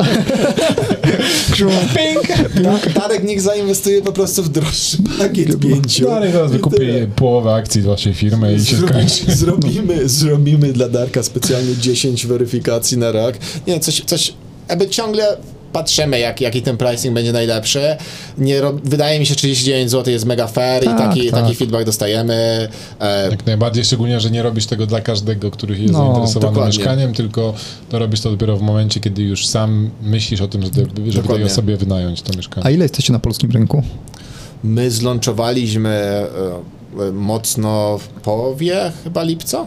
S4: Da- Darek niech zainwestuje po prostu w droższy pakiet pięciu.
S1: Dalej zaraz wykupi połowę akcji z waszej firmy i się
S4: Zrobi-
S1: skończy.
S4: Zrobimy, zrobimy dla Darka specjalnie 10 weryfikacji na rok. Nie, coś, coś jakby ciągle patrzymy, jak, jaki ten pricing będzie najlepszy. Nie, wydaje mi się, 39 zł jest mega fair i
S3: Tak,
S4: taki,
S3: tak.
S4: taki feedback dostajemy. E,
S1: Jak najbardziej, szczególnie, że nie robisz tego dla każdego, który jest
S3: No,
S1: zainteresowany
S4: dokładnie.
S1: mieszkaniem, tylko to robisz to dopiero w momencie, kiedy już sam myślisz o tym, żeby, żeby tej
S4: Dokładnie.
S1: osobie wynająć to mieszkanie.
S3: A ile jesteście na polskim rynku?
S4: my zlączowaliśmy e, e, mocno w połowie chyba lipca.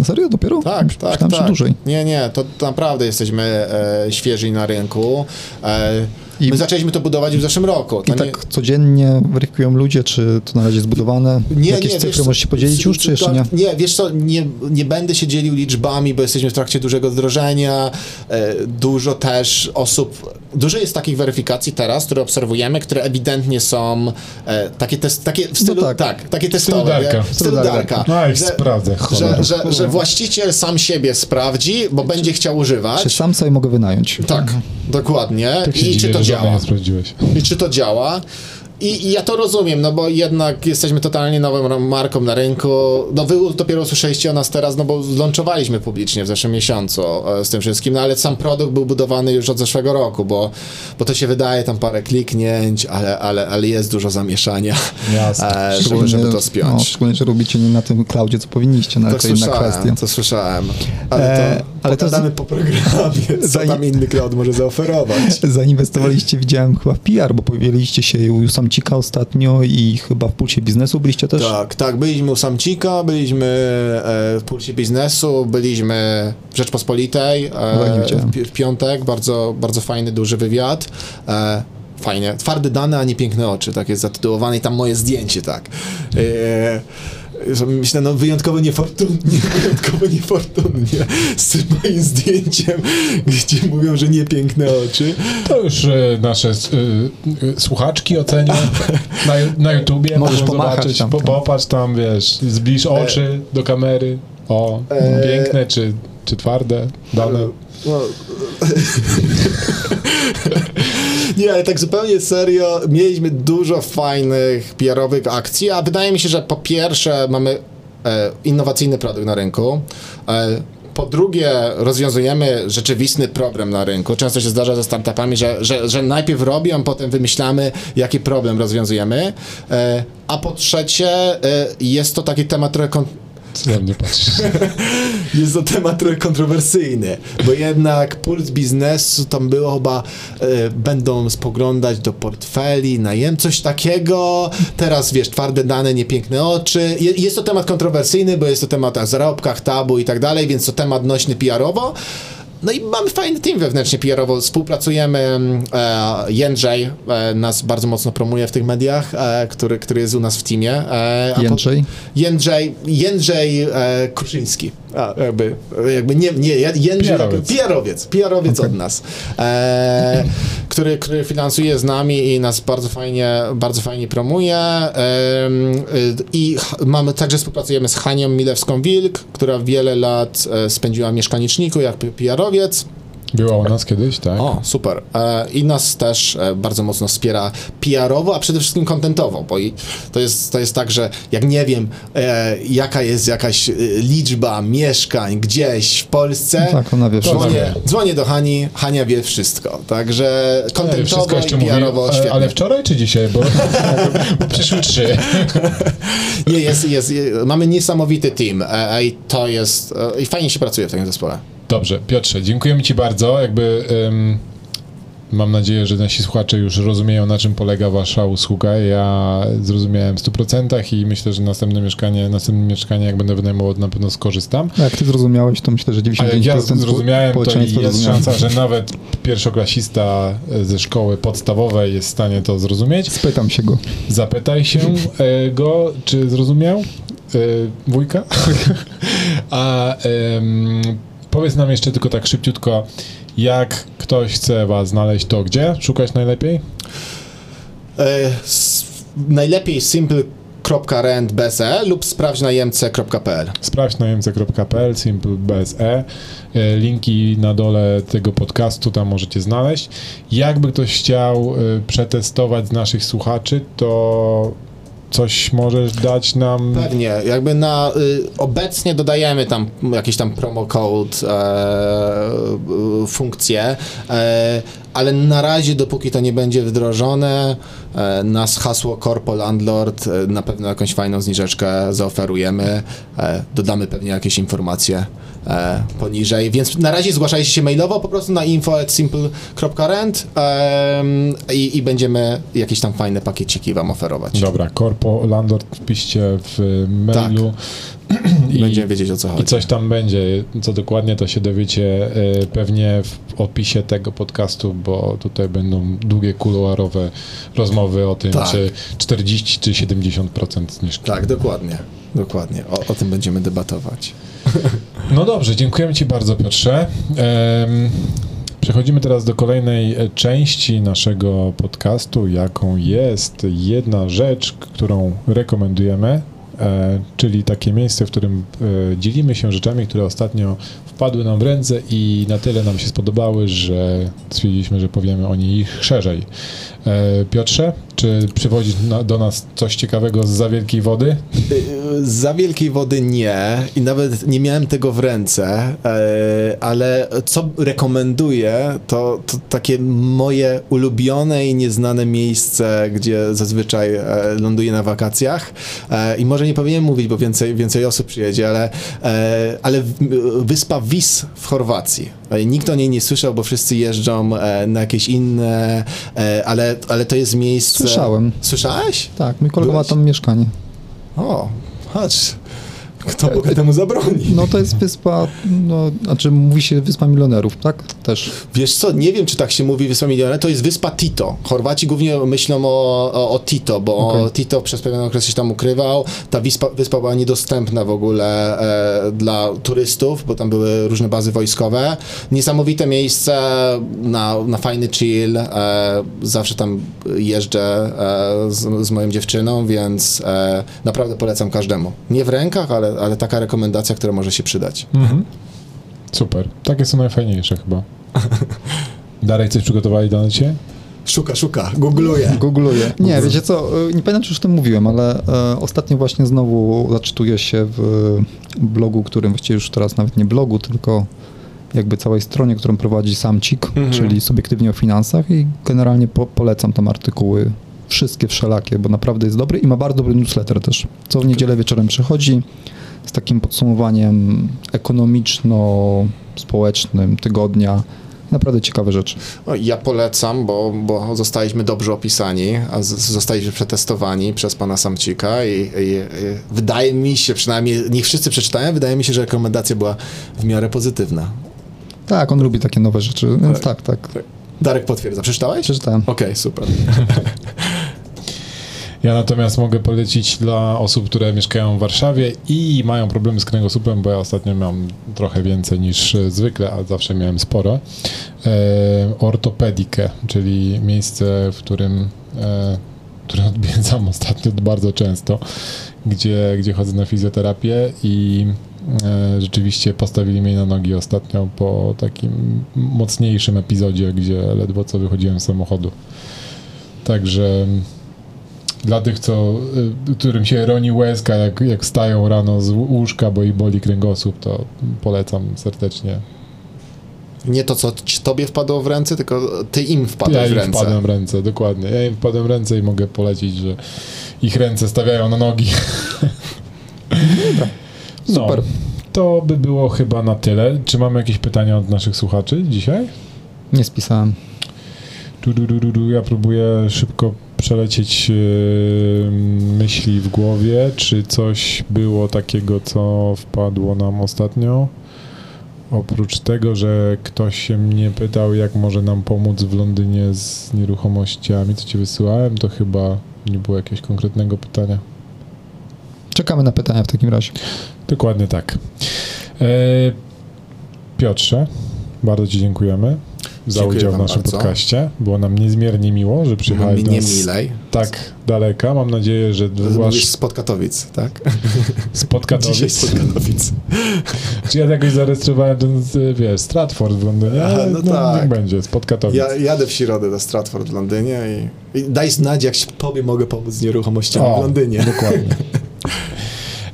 S3: Na serio dopiero?
S4: Tak, tak, tak.
S3: dłużej.
S4: Nie, nie, to, to naprawdę jesteśmy e, świeżi na rynku. E,
S3: I-
S4: My zaczęliśmy to budować w zeszłym roku.
S3: I
S4: To nie-
S3: tak codziennie weryfikują ludzie, czy to na razie jest zbudowane? Jakieś cyfry
S4: wiesz
S3: możesz się podzielić już, czy jeszcze
S4: to-
S3: nie?
S4: Nie, wiesz co, nie, nie będę się dzielił liczbami, bo jesteśmy w trakcie dużego wdrożenia. E, dużo też osób, dużo jest takich weryfikacji teraz, które obserwujemy, które ewidentnie są e, takie, test, takie w stylu,
S3: tak.
S4: tak. takie testowe. Nie? W stylu Darka.
S1: No i
S4: Że-
S1: sprawdzę.
S4: Że, że, że właściciel sam siebie sprawdzi, bo będzie chciał używać.
S3: Czy sam sobie mogę wynająć?
S4: Tak, dokładnie.
S1: Tak
S4: I czy to działa?
S1: nie sprawdziłeś.
S4: I czy to działa? I, I ja to rozumiem, no bo jednak jesteśmy totalnie nową marką na rynku. No wy dopiero usłyszeliście o nas teraz, no bo zlączowaliśmy publicznie w zeszłym miesiącu e, z tym wszystkim, no ale sam produkt był budowany już od zeszłego roku, bo, bo to się wydaje tam parę kliknięć, ale, ale, ale jest dużo zamieszania,
S1: Jasne.
S4: e, żeby, żeby to
S3: No,
S4: spiąć.
S3: szczególnie, że robicie nie na tym cloudzie, co powinniście, no ale
S4: To
S3: to inna kwestia.
S4: to słyszałem. Ale to,
S3: E, ale to z-
S4: po programie, co
S3: Zanim-
S4: tam inny cloud może zaoferować.
S3: Zainwestowaliście, widziałem chyba w PR, bo pojawiliście się u Samcika ostatnio i chyba w Pulsie Biznesu byliście też.
S4: Tak, tak, byliśmy u Samcika, byliśmy e, w Pulsie Biznesu, byliśmy w Rzeczpospolitej
S3: No,
S4: e,
S3: widziałem.
S4: w, w piątek, bardzo, bardzo fajny, duży wywiad. E, fajnie, twarde dane, a nie piękne oczy, tak jest zatytułowane i tam moje zdjęcie, tak. Myślę, no wyjątkowo niefortunnie, wyjątkowo niefortunnie z tym moim zdjęciem, gdzie mówią, że nie piękne oczy.
S1: To już e, nasze e, e, słuchaczki ocenią na, na YouTubie.
S3: Możesz
S1: zobaczyć,
S3: tam,
S1: po, popatrz tam, wiesz, zbliż oczy do kamery. O,
S4: E,
S1: piękne czy, czy twarde, dane.
S4: No. Nie, ale tak zupełnie serio, mieliśmy dużo fajnych PR-owych akcji, a wydaje mi się, że po pierwsze mamy e, innowacyjny produkt na rynku, e, po drugie, rozwiązujemy rzeczywisty problem na rynku. Często się zdarza ze startupami, że, że, że najpierw robią, potem wymyślamy, jaki problem rozwiązujemy. E, a po trzecie, e, jest to taki temat trochę
S1: Co na mnie patrzysz?
S4: jest to temat trochę kontrowersyjny, bo jednak puls biznesu tam było chyba, e, będą spoglądać do portfeli, najem, coś takiego, teraz wiesz, twarde dane, niepiękne oczy. Je, jest to temat kontrowersyjny, bo jest to temat o zarobkach, tabu i tak dalej, więc to temat nośny PR-owo. No i mamy fajny team wewnętrznie PR-owo, współpracujemy, e, Jędrzej e, nas bardzo mocno promuje w tych mediach, e, który, który jest u nas w teamie. A po-
S3: Jędrzej?
S4: Jędrzej, Jędrzej e, Kruszyński. A, jakby, jakby nie, nie, Jędrzej,
S1: PR-owiec.
S4: PR-owiec, PR-owiec od nas, e, który, który finansuje z nami i nas bardzo fajnie, bardzo fajnie promuje. E, I mamy, także współpracujemy z Hanią Milewską-Wilk, która wiele lat e, spędziła w mieszkaniczniku jak PR-owiec.
S1: Była u nas kiedyś, tak?
S4: O, super. E, I nas też e, bardzo mocno wspiera PR-owo, a przede wszystkim kontentowo, bo i to jest, to jest tak, że jak nie wiem, e, jaka jest jakaś e, liczba mieszkań gdzieś w Polsce,
S3: Tak, ona wie
S4: dzwonię, dzwonię do Hani, Hania wie wszystko. Także kontentowo
S1: wszystko jeszcze
S4: i
S1: mówi,
S4: PR-owo
S1: e,
S4: świetnie.
S1: ale wczoraj czy dzisiaj? Bo, bo przyszły trzy.
S4: Nie, jest, jest, jest, mamy niesamowity team e, i to jest, e, i fajnie się pracuje w takim zespole.
S1: Dobrze, Piotrze, dziękujemy Ci bardzo. Jakby em, mam nadzieję, że nasi słuchacze już rozumieją, na czym polega Wasza usługa. Ja zrozumiałem w 100% i myślę, że następne mieszkanie, następne mieszkanie, jak będę wynajmował, na pewno skorzystam.
S3: No jak ty zrozumiałeś, to myślę, że 95%
S1: A jak ja zrozumiałem, to
S3: społeczeństwa
S1: jest szansa, że nawet pierwszoklasista ze szkoły podstawowej jest w stanie to zrozumieć.
S3: Spytam się go.
S1: Zapytaj się e, go, czy zrozumiał e, wujka. A powiedz nam jeszcze tylko tak szybciutko, jak ktoś chce was znaleźć, to gdzie szukać najlepiej?
S4: E, s, najlepiej simple.rent bez e lub sprawdź najemce.pl.
S1: Sprawdź najemce.pl, simple bez e. E, Linki na dole tego podcastu tam możecie znaleźć. Jakby ktoś chciał e, przetestować z naszych słuchaczy, to coś możesz dać nam.
S4: Pewnie, jakby na y, obecnie dodajemy tam jakiś tam promo code e, y, funkcje, e, ale na razie dopóki to nie będzie wdrożone, e, nas hasło Corpo Landlord na pewno jakąś fajną zniżeczkę zaoferujemy, dodamy pewnie jakieś informacje e, poniżej, więc na razie zgłaszajcie się mailowo po prostu na info@simple.rent em, i, i będziemy jakieś tam fajne pakieciki wam oferować.
S1: Dobra, Corpo Landlord wpiszcie w mailu. I-
S4: Będziemy wiedzieć o co chodzi.
S1: I coś tam będzie. Co dokładnie, to się dowiecie e, pewnie w opisie tego podcastu, bo tutaj będą długie kuluarowe rozmowy o tym,
S4: Tak.
S1: czy 40 czy 70% zniżki.
S4: Tak, dokładnie. Dokładnie. O, o tym będziemy debatować.
S1: No dobrze, dziękujemy Ci bardzo, Piotrze. Przechodzimy teraz do kolejnej e, części naszego podcastu, jaką jest jedna rzecz, którą rekomendujemy, e, czyli takie miejsce, w którym e, dzielimy się rzeczami, które ostatnio wpadły nam w ręce i na tyle nam się spodobały, że stwierdziliśmy, że powiemy o nich szerzej. Piotrze, czy przywodzisz na, do nas coś ciekawego z za wielkiej wody?
S4: Y, Za wielkiej wody nie i nawet nie miałem tego w ręce, e, ale co rekomenduję, to, to takie moje ulubione i nieznane miejsce, gdzie zazwyczaj e, ląduję na wakacjach E, i może nie powinienem mówić, bo więcej, więcej osób przyjedzie, ale, ale wyspa Vis w Chorwacji. Nikt o niej nie słyszał, bo wszyscy jeżdżą na jakieś inne, ale, ale to jest miejsce...
S3: Słyszałem.
S4: Słyszałeś?
S3: Tak, mój kolega ma
S4: Byłeś?
S3: tam mieszkanie.
S4: O, chodź. Kto Bóg temu zabroni?
S3: No to jest wyspa, no, znaczy mówi się wyspa milionerów, tak? Też.
S4: Wiesz co, nie wiem, czy tak się mówi Wyspa Milioner, to jest wyspa Tito. Chorwaci głównie myślą o, o, o Tito, bo
S3: Okej.
S4: Tito przez pewien okres się tam ukrywał. Ta wyspa, wyspa była niedostępna w ogóle e, dla turystów, bo tam były różne bazy wojskowe. Niesamowite miejsce na, na fajny chill. E, zawsze tam jeżdżę e, z, z moją dziewczyną, więc e, naprawdę polecam każdemu. Nie w rękach, ale, ale taka rekomendacja, która może się przydać.
S1: Mhm. Super. Takie są najfajniejsze chyba. Darek, coś przygotowali dla ciebie?
S4: Szuka, szuka, googluję.
S3: Googluję. Nie, wiecie co, y, nie pamiętam, czy już o tym mówiłem, ale e, ostatnio właśnie znowu zaczytuję się w blogu, którym właściwie już teraz nawet nie blogu, tylko jakby całej stronie, którą prowadzi Samcik,
S4: Mhm.
S3: czyli subiektywnie o finansach i generalnie po, polecam tam artykuły wszystkie wszelakie, bo naprawdę jest dobry i ma bardzo dobry newsletter też. Co w niedzielę wieczorem przychodzi z takim podsumowaniem ekonomiczno-społecznym tygodnia. Naprawdę ciekawe rzeczy.
S4: No, ja polecam, bo, bo zostaliśmy dobrze opisani, a z, zostaliśmy przetestowani przez pana Samcika i, i, i wydaje mi się, przynajmniej niech wszyscy przeczytają, wydaje mi się, że rekomendacja była w miarę pozytywna.
S3: Tak, on lubi takie nowe rzeczy, więc
S4: Tak.
S3: tak, tak.
S4: Darek potwierdza. Przeczytałeś?
S3: Przeczytałem.
S4: Okej, super.
S1: Ja natomiast mogę polecić dla osób, które mieszkają w Warszawie i mają problemy z kręgosłupem, bo ja ostatnio mam trochę więcej niż e, zwykle, a zawsze miałem sporo. E, ortopedikę, czyli miejsce, w którym e, które odwiedzam ostatnio bardzo często, gdzie, gdzie chodzę na fizjoterapię i e, rzeczywiście postawili mnie na nogi ostatnio po takim mocniejszym epizodzie, gdzie ledwo co wychodziłem z samochodu. Także dla tych, co, y, którym się roni łezka, jak, jak wstają rano z łóżka, bo i boli kręgosłup, to polecam serdecznie.
S4: Nie to, co ci- tobie wpadło w ręce, tylko ty im
S1: Ja
S4: wpadłeś w
S1: im
S4: ręce.
S1: wpadłem w ręce, dokładnie. Ja im wpadłem w ręce i mogę polecić, że ich ręce stawiają na nogi. No,
S3: Super.
S1: to by było chyba na tyle. Czy mamy jakieś pytania od naszych słuchaczy dzisiaj?
S3: Nie spisałem.
S1: Du, du, du, du, du. Ja próbuję szybko przelecieć yy, myśli w głowie. Czy coś było takiego, co wpadło nam ostatnio? Oprócz tego, że ktoś się mnie pytał, jak może nam pomóc w Londynie z nieruchomościami, co ci wysyłałem, to chyba nie było jakiegoś konkretnego pytania.
S3: Czekamy na pytania w takim razie.
S1: Dokładnie tak. E, Piotrze, bardzo Ci dziękujemy za
S4: Dziękuję
S1: udział w naszym
S4: bardzo.
S1: podcaście. Było nam niezmiernie miło, że przyjechałeś do
S4: nie
S1: nas
S4: milej.
S1: tak daleka. Mam nadzieję, że wasz
S4: spod Katowic, tak?
S1: spotka
S4: Dzisiaj spod Katowic.
S1: Czy ja jakoś zarejestrowałem ten, z, wiesz, Stratford w Londynie,
S4: Aha, no
S1: no,
S4: tak.
S1: niech będzie, spod Katowic.
S4: Ja jadę w środę do Stratford w Londynie i, i daj znać, jak się tobie mogę pomóc z nieruchomościami
S1: O,
S4: w Londynie.
S1: Dokładnie.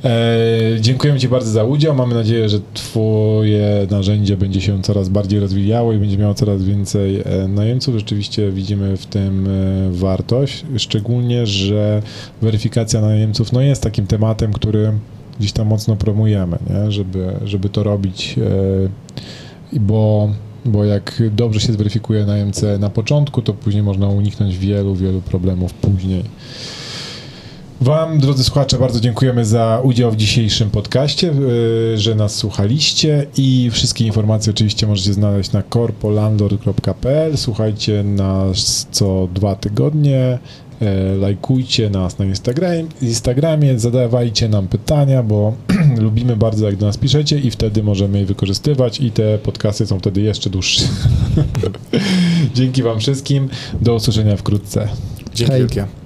S1: E, dziękujemy Ci bardzo za udział. Mamy nadzieję, że Twoje narzędzie będzie się coraz bardziej rozwijało i będzie miało coraz więcej e, najemców. Rzeczywiście widzimy w tym e, wartość, szczególnie, że weryfikacja najemców no, jest takim tematem, który gdzieś tam mocno promujemy, nie? Żeby, żeby to robić, bo, bo jak dobrze się zweryfikuje najemcę na początku, to później można uniknąć wielu, wielu problemów później. Wam, drodzy słuchacze, bardzo dziękujemy za udział w dzisiejszym podcaście, yy, że nas słuchaliście i wszystkie informacje oczywiście możecie znaleźć na corpolandlord.pl. Słuchajcie nas co dwa tygodnie. E, lajkujcie nas na Instagram, Instagramie, zadawajcie nam pytania, bo lubimy bardzo jak do nas piszecie i wtedy możemy je wykorzystywać i te podcasty są wtedy jeszcze dłuższe. Dzięki wam wszystkim, do usłyszenia wkrótce.
S4: Dzięki.